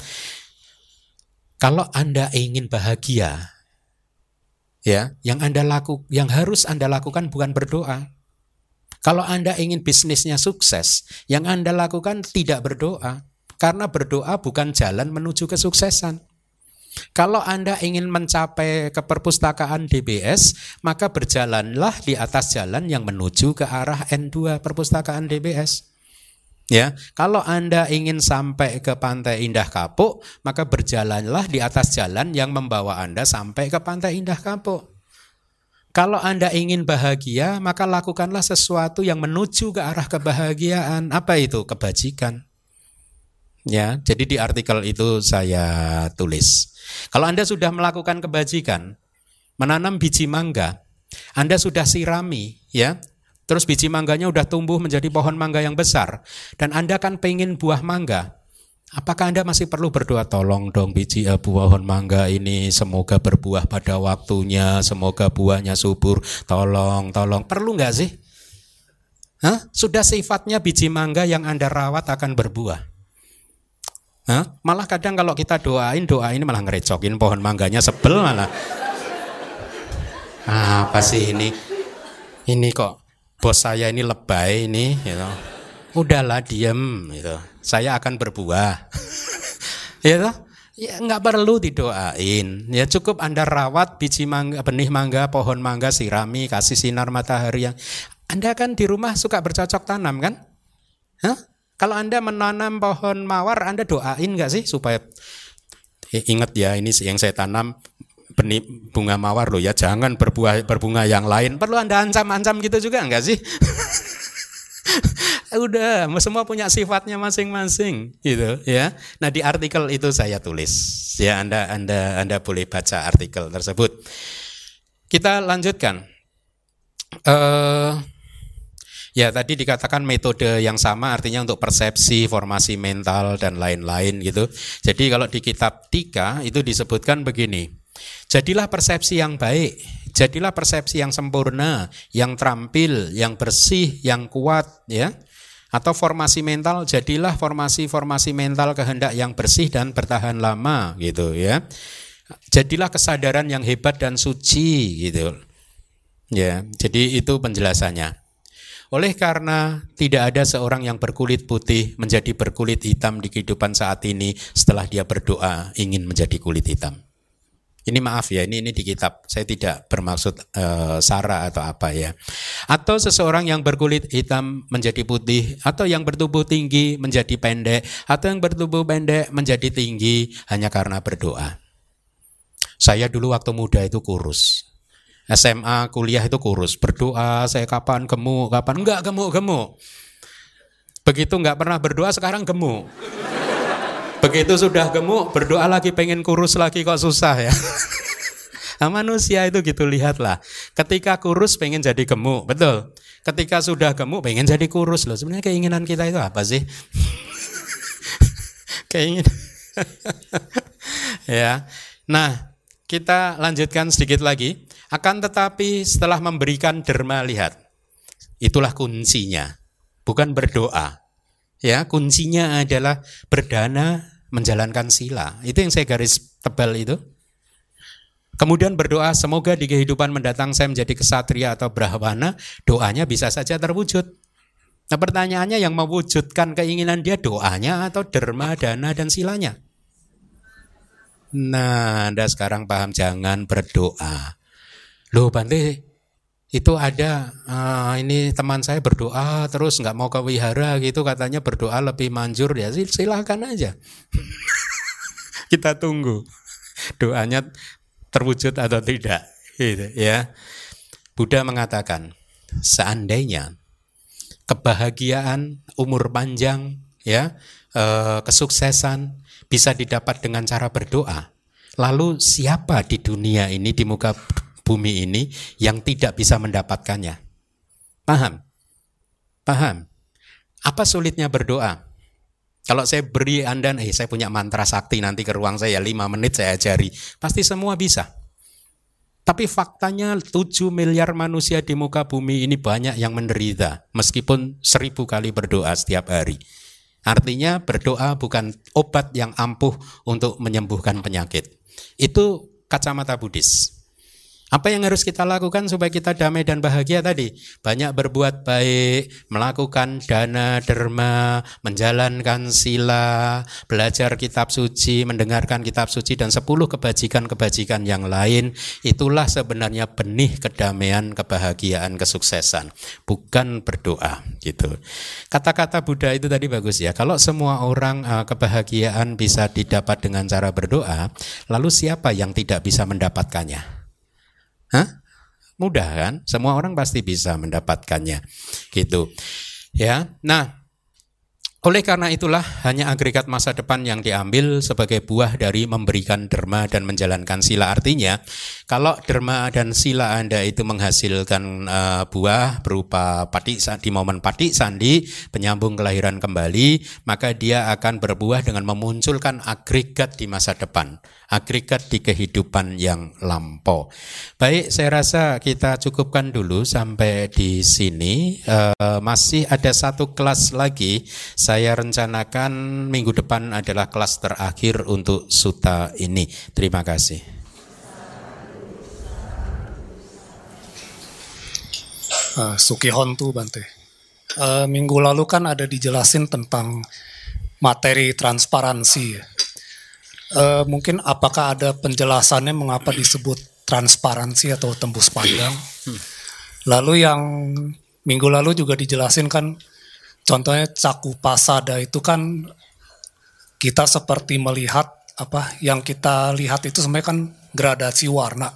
A: Kalau Anda ingin bahagia, ya yang anda laku yang harus anda lakukan bukan berdoa. Kalau anda ingin bisnisnya sukses yang anda lakukan tidak berdoa. Karena berdoa bukan jalan menuju kesuksesan kalau Anda ingin mencapai ke perpustakaan DBS, maka berjalanlah di atas jalan yang menuju ke arah N2 perpustakaan DBS. Ya, kalau Anda ingin sampai ke Pantai Indah Kapuk, maka berjalanlah di atas jalan yang membawa Anda sampai ke Pantai Indah Kapuk. Kalau Anda ingin bahagia, maka lakukanlah sesuatu yang menuju ke arah kebahagiaan. Apa itu? Kebajikan. Ya, jadi di artikel itu saya tulis. Kalau Anda sudah melakukan kebajikan, menanam biji mangga, Anda sudah sirami, ya, Terus biji mangganya udah tumbuh menjadi pohon mangga yang besar. Dan Anda kan pengen buah mangga. Apakah Anda masih perlu berdoa tolong dong biji uh, pohon mangga ini semoga berbuah pada waktunya, semoga buahnya subur, tolong, tolong. Perlu nggak sih? Hah? Sudah sifatnya biji mangga yang Anda rawat akan berbuah. Hah? Malah kadang kalau kita doain, doa ini malah ngerecokin pohon mangganya sebel malah. Ah, apa sih ini? Ini kok bos saya ini lebay ini gitu. udahlah diem gitu saya akan berbuah gitu ya nggak perlu didoain ya cukup anda rawat biji mangga benih mangga pohon mangga sirami kasih sinar matahari yang Anda kan di rumah suka bercocok tanam kan? Hah? Kalau Anda menanam pohon mawar, Anda doain nggak sih supaya eh, ingat ya ini yang saya tanam benih bunga mawar loh ya, jangan berbuah berbunga yang lain. Perlu Anda ancam-ancam gitu juga nggak sih? Udah, semua punya sifatnya masing-masing gitu ya. Nah, di artikel itu saya tulis. Ya, Anda Anda Anda boleh baca artikel tersebut. Kita lanjutkan. Uh, Ya tadi dikatakan metode yang sama artinya untuk persepsi, formasi mental dan lain-lain gitu. Jadi kalau di kitab Tika itu disebutkan begini. Jadilah persepsi yang baik, jadilah persepsi yang sempurna, yang terampil, yang bersih, yang kuat ya. Atau formasi mental, jadilah formasi-formasi mental kehendak yang bersih dan bertahan lama gitu ya. Jadilah kesadaran yang hebat dan suci gitu. Ya, jadi itu penjelasannya. Oleh karena tidak ada seorang yang berkulit putih menjadi berkulit hitam di kehidupan saat ini setelah dia berdoa ingin menjadi kulit hitam. Ini maaf ya, ini ini di kitab. Saya tidak bermaksud uh, sara atau apa ya. Atau seseorang yang berkulit hitam menjadi putih, atau yang bertubuh tinggi menjadi pendek, atau yang bertubuh pendek menjadi tinggi hanya karena berdoa. Saya dulu waktu muda itu kurus. SMA, kuliah itu kurus. Berdoa, saya kapan gemuk, kapan enggak gemuk-gemuk. Begitu enggak pernah berdoa, sekarang gemuk. Begitu sudah gemuk, berdoa lagi pengen kurus lagi kok susah ya. Nah, manusia itu gitu lihatlah. Ketika kurus pengen jadi gemuk, betul. Ketika sudah gemuk pengen jadi kurus loh. Sebenarnya keinginan kita itu apa sih? keinginan. ya. Nah, kita lanjutkan sedikit lagi. Akan tetapi setelah memberikan derma lihat, itulah kuncinya, bukan berdoa. Ya, kuncinya adalah berdana menjalankan sila. Itu yang saya garis tebal itu. Kemudian berdoa semoga di kehidupan mendatang saya menjadi kesatria atau brahwana, doanya bisa saja terwujud. Nah pertanyaannya yang mewujudkan keinginan dia doanya atau derma, dana, dan silanya. Nah, Anda sekarang paham jangan berdoa. Loh Bante, itu ada uh, ini teman saya berdoa terus nggak mau ke wihara gitu katanya berdoa lebih manjur ya. Silahkan aja. Kita tunggu. Doanya terwujud atau tidak gitu ya. Buddha mengatakan seandainya kebahagiaan umur panjang ya uh, kesuksesan bisa didapat dengan cara berdoa lalu siapa di dunia ini di muka bumi ini yang tidak bisa mendapatkannya. Paham? Paham? Apa sulitnya berdoa? Kalau saya beri Anda, eh saya punya mantra sakti nanti ke ruang saya lima menit saya ajari. Pasti semua bisa. Tapi faktanya 7 miliar manusia di muka bumi ini banyak yang menderita meskipun seribu kali berdoa setiap hari. Artinya berdoa bukan obat yang ampuh untuk menyembuhkan penyakit. Itu kacamata Buddhis. Apa yang harus kita lakukan supaya kita damai dan bahagia tadi? Banyak berbuat baik, melakukan dana, derma, menjalankan sila, belajar kitab suci, mendengarkan kitab suci, dan sepuluh kebajikan-kebajikan yang lain. Itulah sebenarnya benih kedamaian, kebahagiaan, kesuksesan. Bukan berdoa gitu. Kata-kata Buddha itu tadi bagus ya. Kalau semua orang uh, kebahagiaan bisa didapat dengan cara berdoa, lalu siapa yang tidak bisa mendapatkannya? Hah? Mudah kan? Semua orang pasti bisa mendapatkannya. Gitu. Ya. Nah, oleh karena itulah hanya agregat masa depan yang diambil sebagai buah dari memberikan derma dan menjalankan sila. Artinya, kalau derma dan sila Anda itu menghasilkan uh, buah berupa pati di momen pati sandi, penyambung kelahiran kembali, maka dia akan berbuah dengan memunculkan agregat di masa depan, agregat di kehidupan yang lampau. Baik, saya rasa kita cukupkan dulu sampai di sini. Uh, masih ada satu kelas lagi. Saya saya rencanakan minggu depan adalah kelas terakhir untuk suta ini. Terima kasih.
C: Uh, Sukihon tuh Bante. Uh, minggu lalu kan ada dijelasin tentang materi transparansi. Uh, mungkin apakah ada penjelasannya mengapa disebut transparansi atau tembus pandang? Hmm. Lalu yang minggu lalu juga dijelasin kan contohnya cakupasada itu kan kita seperti melihat apa yang kita lihat itu sebenarnya kan gradasi warna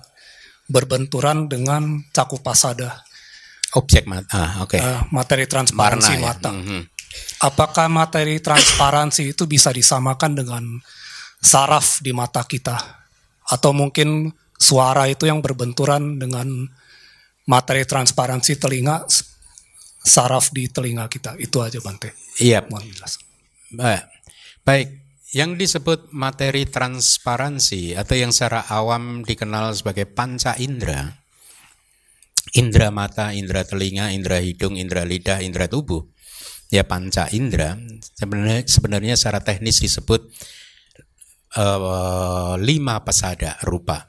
C: berbenturan dengan cakupasada
A: objek mata ah, oke okay. uh,
C: materi transparansi warna, ya? mata mm -hmm. apakah materi transparansi itu bisa disamakan dengan saraf di mata kita atau mungkin suara itu yang berbenturan dengan materi transparansi telinga saraf di telinga kita. Itu aja Bante.
A: Iya. Mohon jelas. Baik. Baik. Yang disebut materi transparansi atau yang secara awam dikenal sebagai panca indera, indera mata, indera telinga, indera hidung, indera lidah, indera tubuh, ya panca indera sebenarnya sebenarnya secara teknis disebut uh, lima pesada rupa,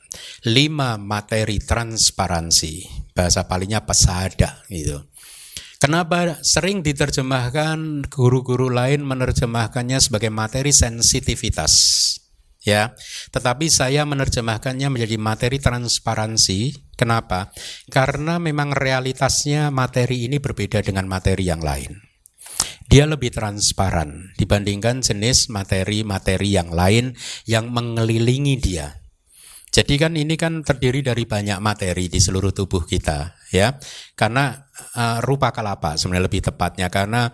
A: lima materi transparansi, bahasa palingnya pesada gitu. Kenapa sering diterjemahkan guru-guru lain menerjemahkannya sebagai materi sensitivitas? Ya, tetapi saya menerjemahkannya menjadi materi transparansi. Kenapa? Karena memang realitasnya materi ini berbeda dengan materi yang lain dia lebih transparan dibandingkan jenis materi-materi yang lain yang mengelilingi dia. Jadi kan ini kan terdiri dari banyak materi di seluruh tubuh kita, ya. Karena uh, rupa kelapa sebenarnya lebih tepatnya karena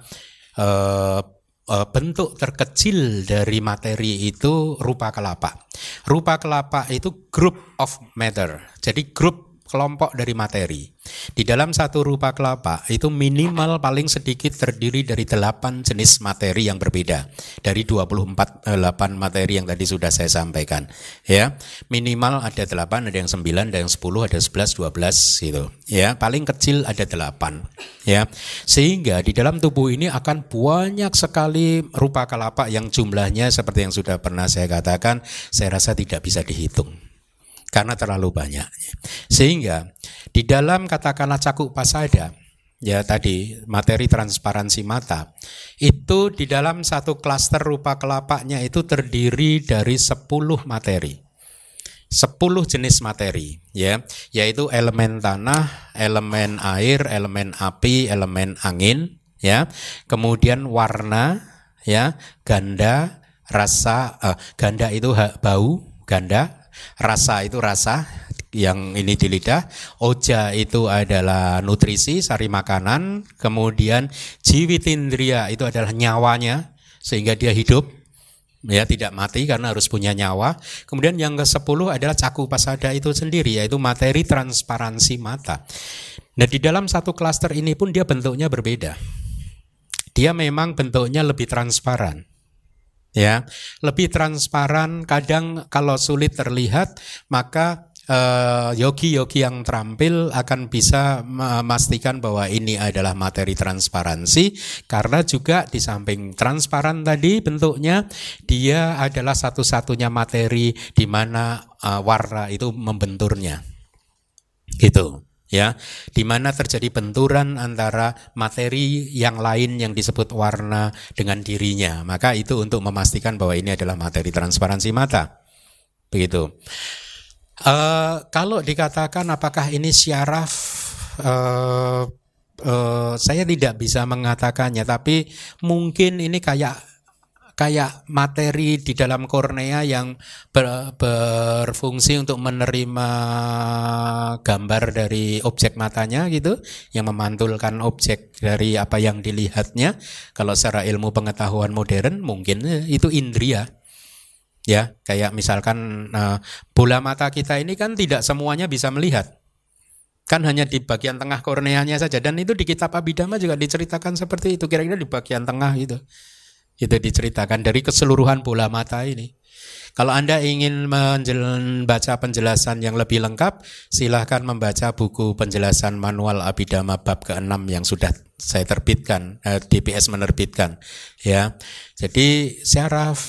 A: uh, uh, bentuk terkecil dari materi itu rupa kelapa. Rupa kelapa itu group of matter. Jadi grup kelompok dari materi. Di dalam satu rupa kelapa itu minimal paling sedikit terdiri dari delapan jenis materi yang berbeda dari 24 8 eh, materi yang tadi sudah saya sampaikan. Ya, minimal ada delapan, ada yang sembilan, ada yang sepuluh, ada sebelas, dua belas gitu. Ya, paling kecil ada delapan. Ya, sehingga di dalam tubuh ini akan banyak sekali rupa kelapa yang jumlahnya seperti yang sudah pernah saya katakan, saya rasa tidak bisa dihitung karena terlalu banyak. Sehingga di dalam katakanlah cakuk pasada ya tadi materi transparansi mata itu di dalam satu klaster rupa kelapanya itu terdiri dari 10 materi. 10 jenis materi ya yaitu elemen tanah, elemen air, elemen api, elemen angin ya. Kemudian warna ya, ganda, rasa uh, ganda itu bau, ganda Rasa itu rasa yang ini di lidah, oja itu adalah nutrisi, sari makanan, kemudian jiwitindria itu adalah nyawanya sehingga dia hidup ya tidak mati karena harus punya nyawa. Kemudian yang ke-10 adalah caku pasada itu sendiri yaitu materi transparansi mata. Nah, di dalam satu klaster ini pun dia bentuknya berbeda. Dia memang bentuknya lebih transparan ya lebih transparan kadang kalau sulit terlihat maka yogi yogi-yogi yang terampil akan bisa memastikan bahwa ini adalah materi transparansi karena juga di samping transparan tadi bentuknya dia adalah satu-satunya materi di mana uh, warna itu membenturnya. Gitu ya di mana terjadi benturan antara materi yang lain yang disebut warna dengan dirinya. Maka itu untuk memastikan bahwa ini adalah materi transparansi mata. Begitu. Uh, kalau dikatakan apakah ini syaraf uh, uh, saya tidak bisa mengatakannya tapi mungkin ini kayak kayak materi di dalam kornea yang ber, berfungsi untuk menerima gambar dari objek matanya gitu, yang memantulkan objek dari apa yang dilihatnya. Kalau secara ilmu pengetahuan modern mungkin itu indria. Ya, kayak misalkan uh, bola mata kita ini kan tidak semuanya bisa melihat kan hanya di bagian tengah korneanya saja dan itu di kitab Abhidhamma juga diceritakan seperti itu kira-kira di bagian tengah gitu itu diceritakan dari keseluruhan bola mata ini. Kalau Anda ingin membaca penjelasan yang lebih lengkap, silahkan membaca buku penjelasan manual Abhidhamma bab ke-6 yang sudah saya terbitkan, eh, DPS menerbitkan. Ya, jadi syaraf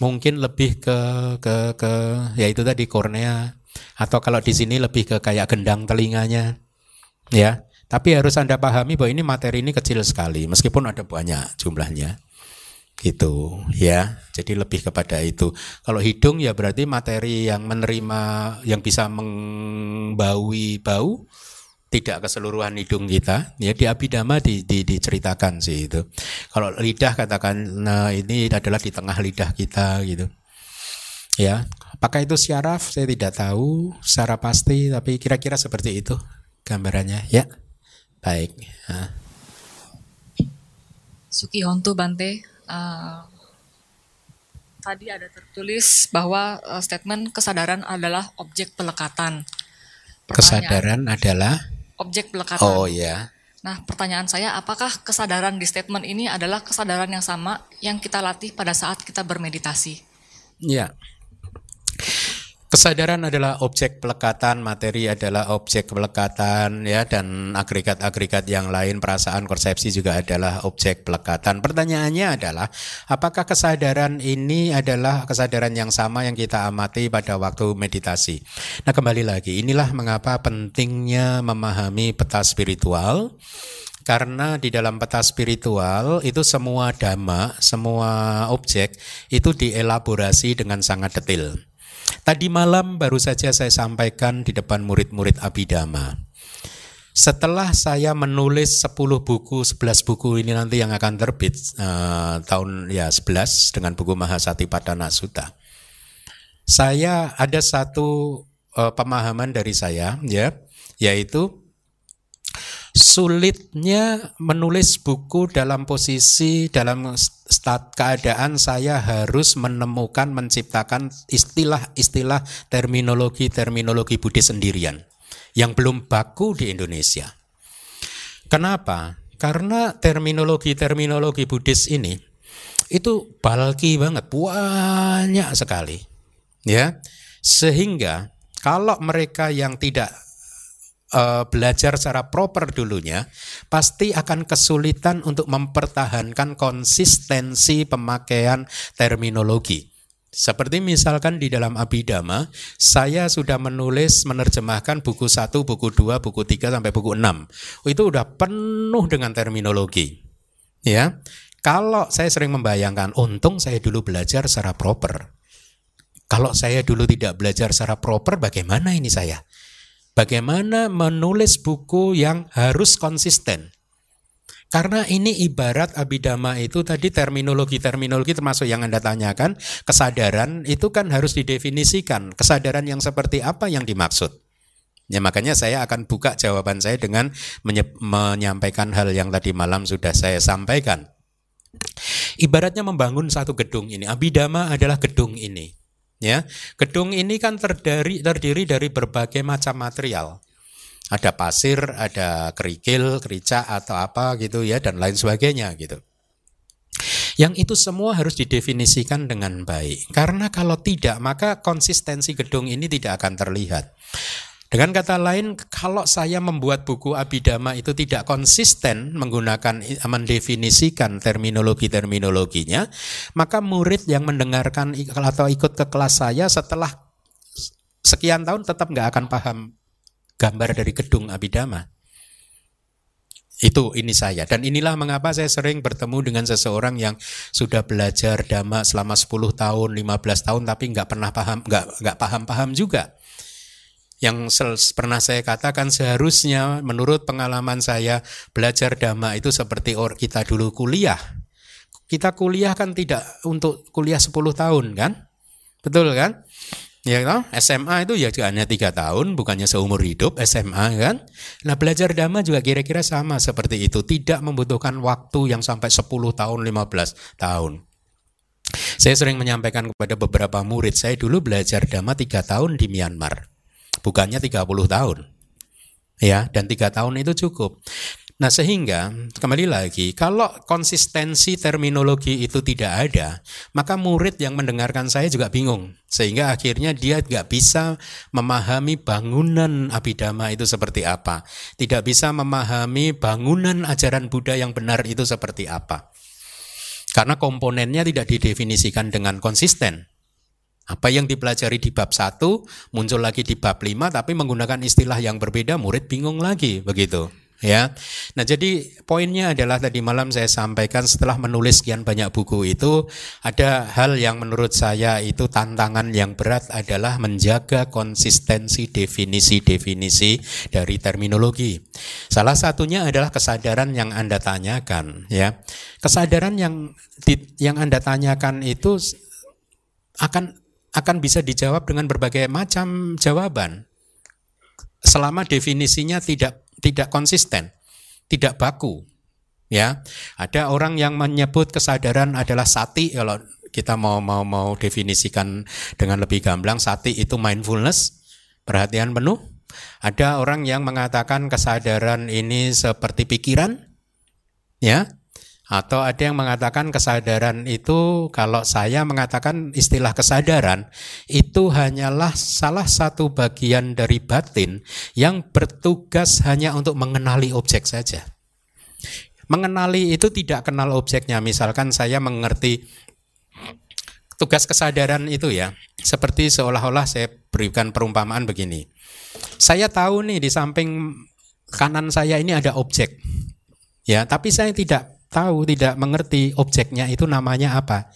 A: mungkin lebih ke ke ke yaitu tadi kornea atau kalau di sini lebih ke kayak gendang telinganya, ya. Tapi harus Anda pahami bahwa ini materi ini kecil sekali, meskipun ada banyak jumlahnya gitu ya. Jadi lebih kepada itu. Kalau hidung ya berarti materi yang menerima yang bisa membaui bau tidak keseluruhan hidung kita. Ya di abidama di, di, diceritakan sih itu. Kalau lidah katakan nah ini adalah di tengah lidah kita gitu. Ya. Apakah itu syaraf? Saya tidak tahu. Secara pasti tapi kira-kira seperti itu gambarannya. Ya. Baik.
D: Suki Hontu Bante uh, tadi ada tertulis bahwa uh, statement kesadaran adalah objek pelekatan
A: kesadaran adalah
D: objek pelekatan.
A: Oh ya.
D: Nah, pertanyaan saya, apakah kesadaran di statement ini adalah kesadaran yang sama yang kita latih pada saat kita bermeditasi?
A: Ya. Kesadaran adalah objek pelekatan, materi adalah objek pelekatan ya dan agregat-agregat yang lain perasaan konsepsi juga adalah objek pelekatan. Pertanyaannya adalah apakah kesadaran ini adalah kesadaran yang sama yang kita amati pada waktu meditasi. Nah, kembali lagi inilah mengapa pentingnya memahami peta spiritual karena di dalam peta spiritual itu semua dhamma, semua objek itu dielaborasi dengan sangat detail. Tadi malam baru saja saya sampaikan di depan murid-murid Abidama. Setelah saya menulis 10 buku, 11 buku ini nanti yang akan terbit uh, tahun ya 11 dengan buku Mahasati Padana Sutta. Saya ada satu uh, pemahaman dari saya ya, yaitu sulitnya menulis buku dalam posisi dalam stat keadaan saya harus menemukan menciptakan istilah-istilah terminologi-terminologi Buddhis sendirian yang belum baku di Indonesia. Kenapa? Karena terminologi-terminologi Buddhis ini itu balki banget, banyak sekali. Ya. Sehingga kalau mereka yang tidak uh, belajar secara proper dulunya, pasti akan kesulitan untuk mempertahankan konsistensi pemakaian terminologi. Seperti misalkan di dalam Abhidhamma, saya sudah menulis, menerjemahkan buku 1, buku 2, buku 3, sampai buku 6. Itu udah penuh dengan terminologi. Ya, Kalau saya sering membayangkan, untung saya dulu belajar secara proper. Kalau saya dulu tidak belajar secara proper, bagaimana ini saya? Bagaimana menulis buku yang harus konsisten? Karena ini ibarat abidama itu tadi terminologi-terminologi termasuk yang Anda tanyakan, kesadaran itu kan harus didefinisikan. Kesadaran yang seperti apa yang dimaksud? Ya makanya saya akan buka jawaban saya dengan menyampaikan hal yang tadi malam sudah saya sampaikan. Ibaratnya membangun satu gedung ini. Abidama adalah gedung ini. Ya, gedung ini kan terdiri terdiri dari berbagai macam material. Ada pasir, ada kerikil, kerica atau apa gitu ya dan lain sebagainya gitu. Yang itu semua harus didefinisikan dengan baik. Karena kalau tidak, maka konsistensi gedung ini tidak akan terlihat. Dengan kata lain, kalau saya membuat buku Abidama itu tidak konsisten menggunakan mendefinisikan terminologi-terminologinya, maka murid yang mendengarkan atau ikut ke kelas saya setelah sekian tahun tetap nggak akan paham gambar dari gedung Abidama. Itu ini saya dan inilah mengapa saya sering bertemu dengan seseorang yang sudah belajar dhamma selama 10 tahun, 15 tahun tapi nggak pernah paham nggak paham-paham juga yang pernah saya katakan seharusnya menurut pengalaman saya belajar dhamma itu seperti orang kita dulu kuliah. Kita kuliah kan tidak untuk kuliah 10 tahun kan? Betul kan? Ya kan? SMA itu ya hanya tiga tahun, bukannya seumur hidup SMA kan? Nah belajar dhamma juga kira-kira sama seperti itu, tidak membutuhkan waktu yang sampai 10 tahun, 15 tahun. Saya sering menyampaikan kepada beberapa murid, saya dulu belajar dhamma tiga tahun di Myanmar bukannya 30 tahun. Ya, dan tiga tahun itu cukup. Nah sehingga kembali lagi kalau konsistensi terminologi itu tidak ada maka murid yang mendengarkan saya juga bingung sehingga akhirnya dia tidak bisa memahami bangunan abidama itu seperti apa tidak bisa memahami bangunan ajaran Buddha yang benar itu seperti apa karena komponennya tidak didefinisikan dengan konsisten apa yang dipelajari di bab 1 muncul lagi di bab 5 tapi menggunakan istilah yang berbeda murid bingung lagi begitu. ya. Nah, jadi poinnya adalah tadi malam saya sampaikan setelah menulis sekian banyak buku itu ada hal yang menurut saya itu tantangan yang berat adalah menjaga konsistensi definisi-definisi dari terminologi. Salah satunya adalah kesadaran yang Anda tanyakan, ya. Kesadaran yang di, yang Anda tanyakan itu akan akan bisa dijawab dengan berbagai macam jawaban selama definisinya tidak tidak konsisten, tidak baku. Ya, ada orang yang menyebut kesadaran adalah sati kalau kita mau mau mau definisikan dengan lebih gamblang sati itu mindfulness, perhatian penuh. Ada orang yang mengatakan kesadaran ini seperti pikiran, ya, atau ada yang mengatakan kesadaran itu kalau saya mengatakan istilah kesadaran itu hanyalah salah satu bagian dari batin yang bertugas hanya untuk mengenali objek saja. Mengenali itu tidak kenal objeknya. Misalkan saya mengerti tugas kesadaran itu ya, seperti seolah-olah saya berikan perumpamaan begini. Saya tahu nih di samping kanan saya ini ada objek. Ya, tapi saya tidak tahu, tidak mengerti objeknya itu namanya apa,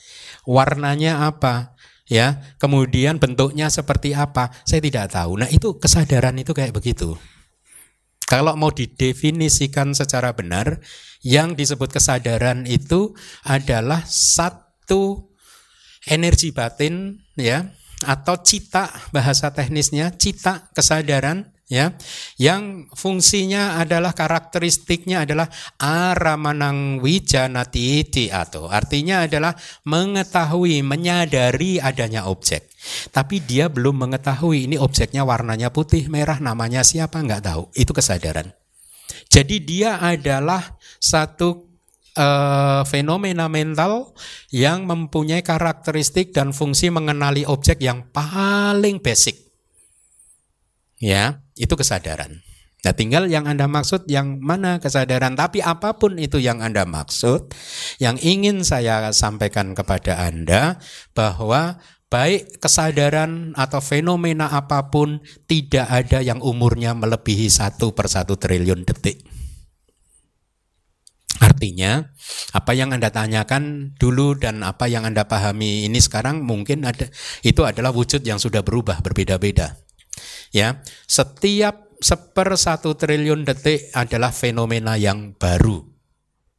A: warnanya apa, ya, kemudian bentuknya seperti apa, saya tidak tahu. Nah itu kesadaran itu kayak begitu. Kalau mau didefinisikan secara benar, yang disebut kesadaran itu adalah satu energi batin, ya, atau cita bahasa teknisnya, cita kesadaran ya. Yang fungsinya adalah karakteristiknya adalah aramanang wijanati atau artinya adalah mengetahui menyadari adanya objek. Tapi dia belum mengetahui ini objeknya warnanya putih merah namanya siapa nggak tahu. Itu kesadaran. Jadi dia adalah satu uh, fenomena mental yang mempunyai karakteristik dan fungsi mengenali objek yang paling basic. Ya itu kesadaran. Nah, tinggal yang Anda maksud yang mana kesadaran, tapi apa pun itu yang Anda maksud, yang ingin saya sampaikan kepada Anda bahwa baik kesadaran atau fenomena apa pun tidak ada yang umurnya melebihi satu per satu triliun detik. Artinya, apa yang Anda tanyakan dulu dan apa yang Anda pahami ini sekarang mungkin ada itu adalah wujud yang sudah berubah berbeda-beda. Ya, setiap seper satu triliun detik adalah fenomena yang baru.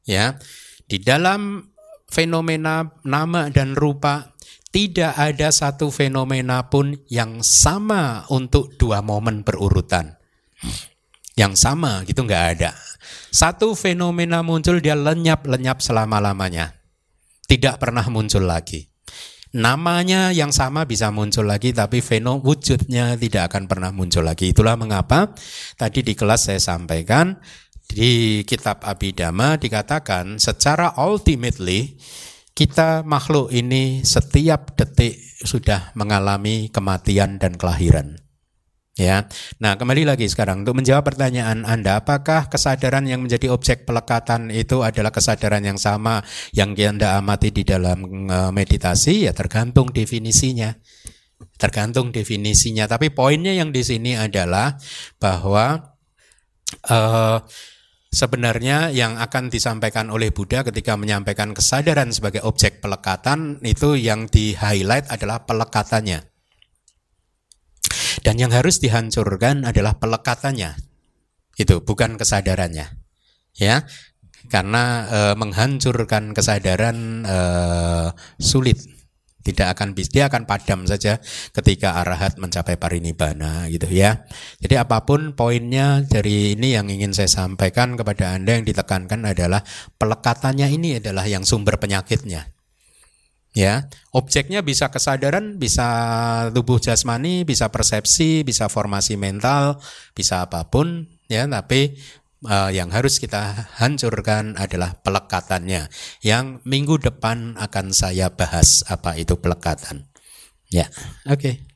A: Ya, di dalam fenomena nama dan rupa tidak ada satu fenomena pun yang sama untuk dua momen berurutan. Yang sama gitu nggak ada. Satu fenomena muncul dia lenyap-lenyap selama-lamanya. Tidak pernah muncul lagi namanya yang sama bisa muncul lagi tapi fenom wujudnya tidak akan pernah muncul lagi. Itulah mengapa tadi di kelas saya sampaikan di kitab Abhidhamma dikatakan secara ultimately kita makhluk ini setiap detik sudah mengalami kematian dan kelahiran. Ya, nah kembali lagi sekarang untuk menjawab pertanyaan Anda, apakah kesadaran yang menjadi objek pelekatan itu adalah kesadaran yang sama yang Anda amati di dalam e, meditasi? Ya tergantung definisinya, tergantung definisinya. Tapi poinnya yang di sini adalah bahwa uh, sebenarnya yang akan disampaikan oleh Buddha ketika menyampaikan kesadaran sebagai objek pelekatan itu yang di highlight adalah pelekatannya. Dan yang harus dihancurkan adalah pelekatannya. Itu bukan kesadarannya. Ya. Karena e, menghancurkan kesadaran e, sulit. Tidak akan dia akan padam saja ketika arahat mencapai parinibbana gitu ya. Jadi apa pun poinnya dari ini yang ingin saya sampaikan kepada Anda yang ditekankan adalah pelekatannya ini adalah yang sumber penyakitnya ya objeknya bisa kesadaran bisa tubuh jasmani bisa persepsi bisa formasi mental bisa apa pun ya. Tapi uh, yang harus kita hancurkan adalah pelekatannya. Yang minggu depan akan saya bahas apa itu pelekatan. Ya. Oke. okay.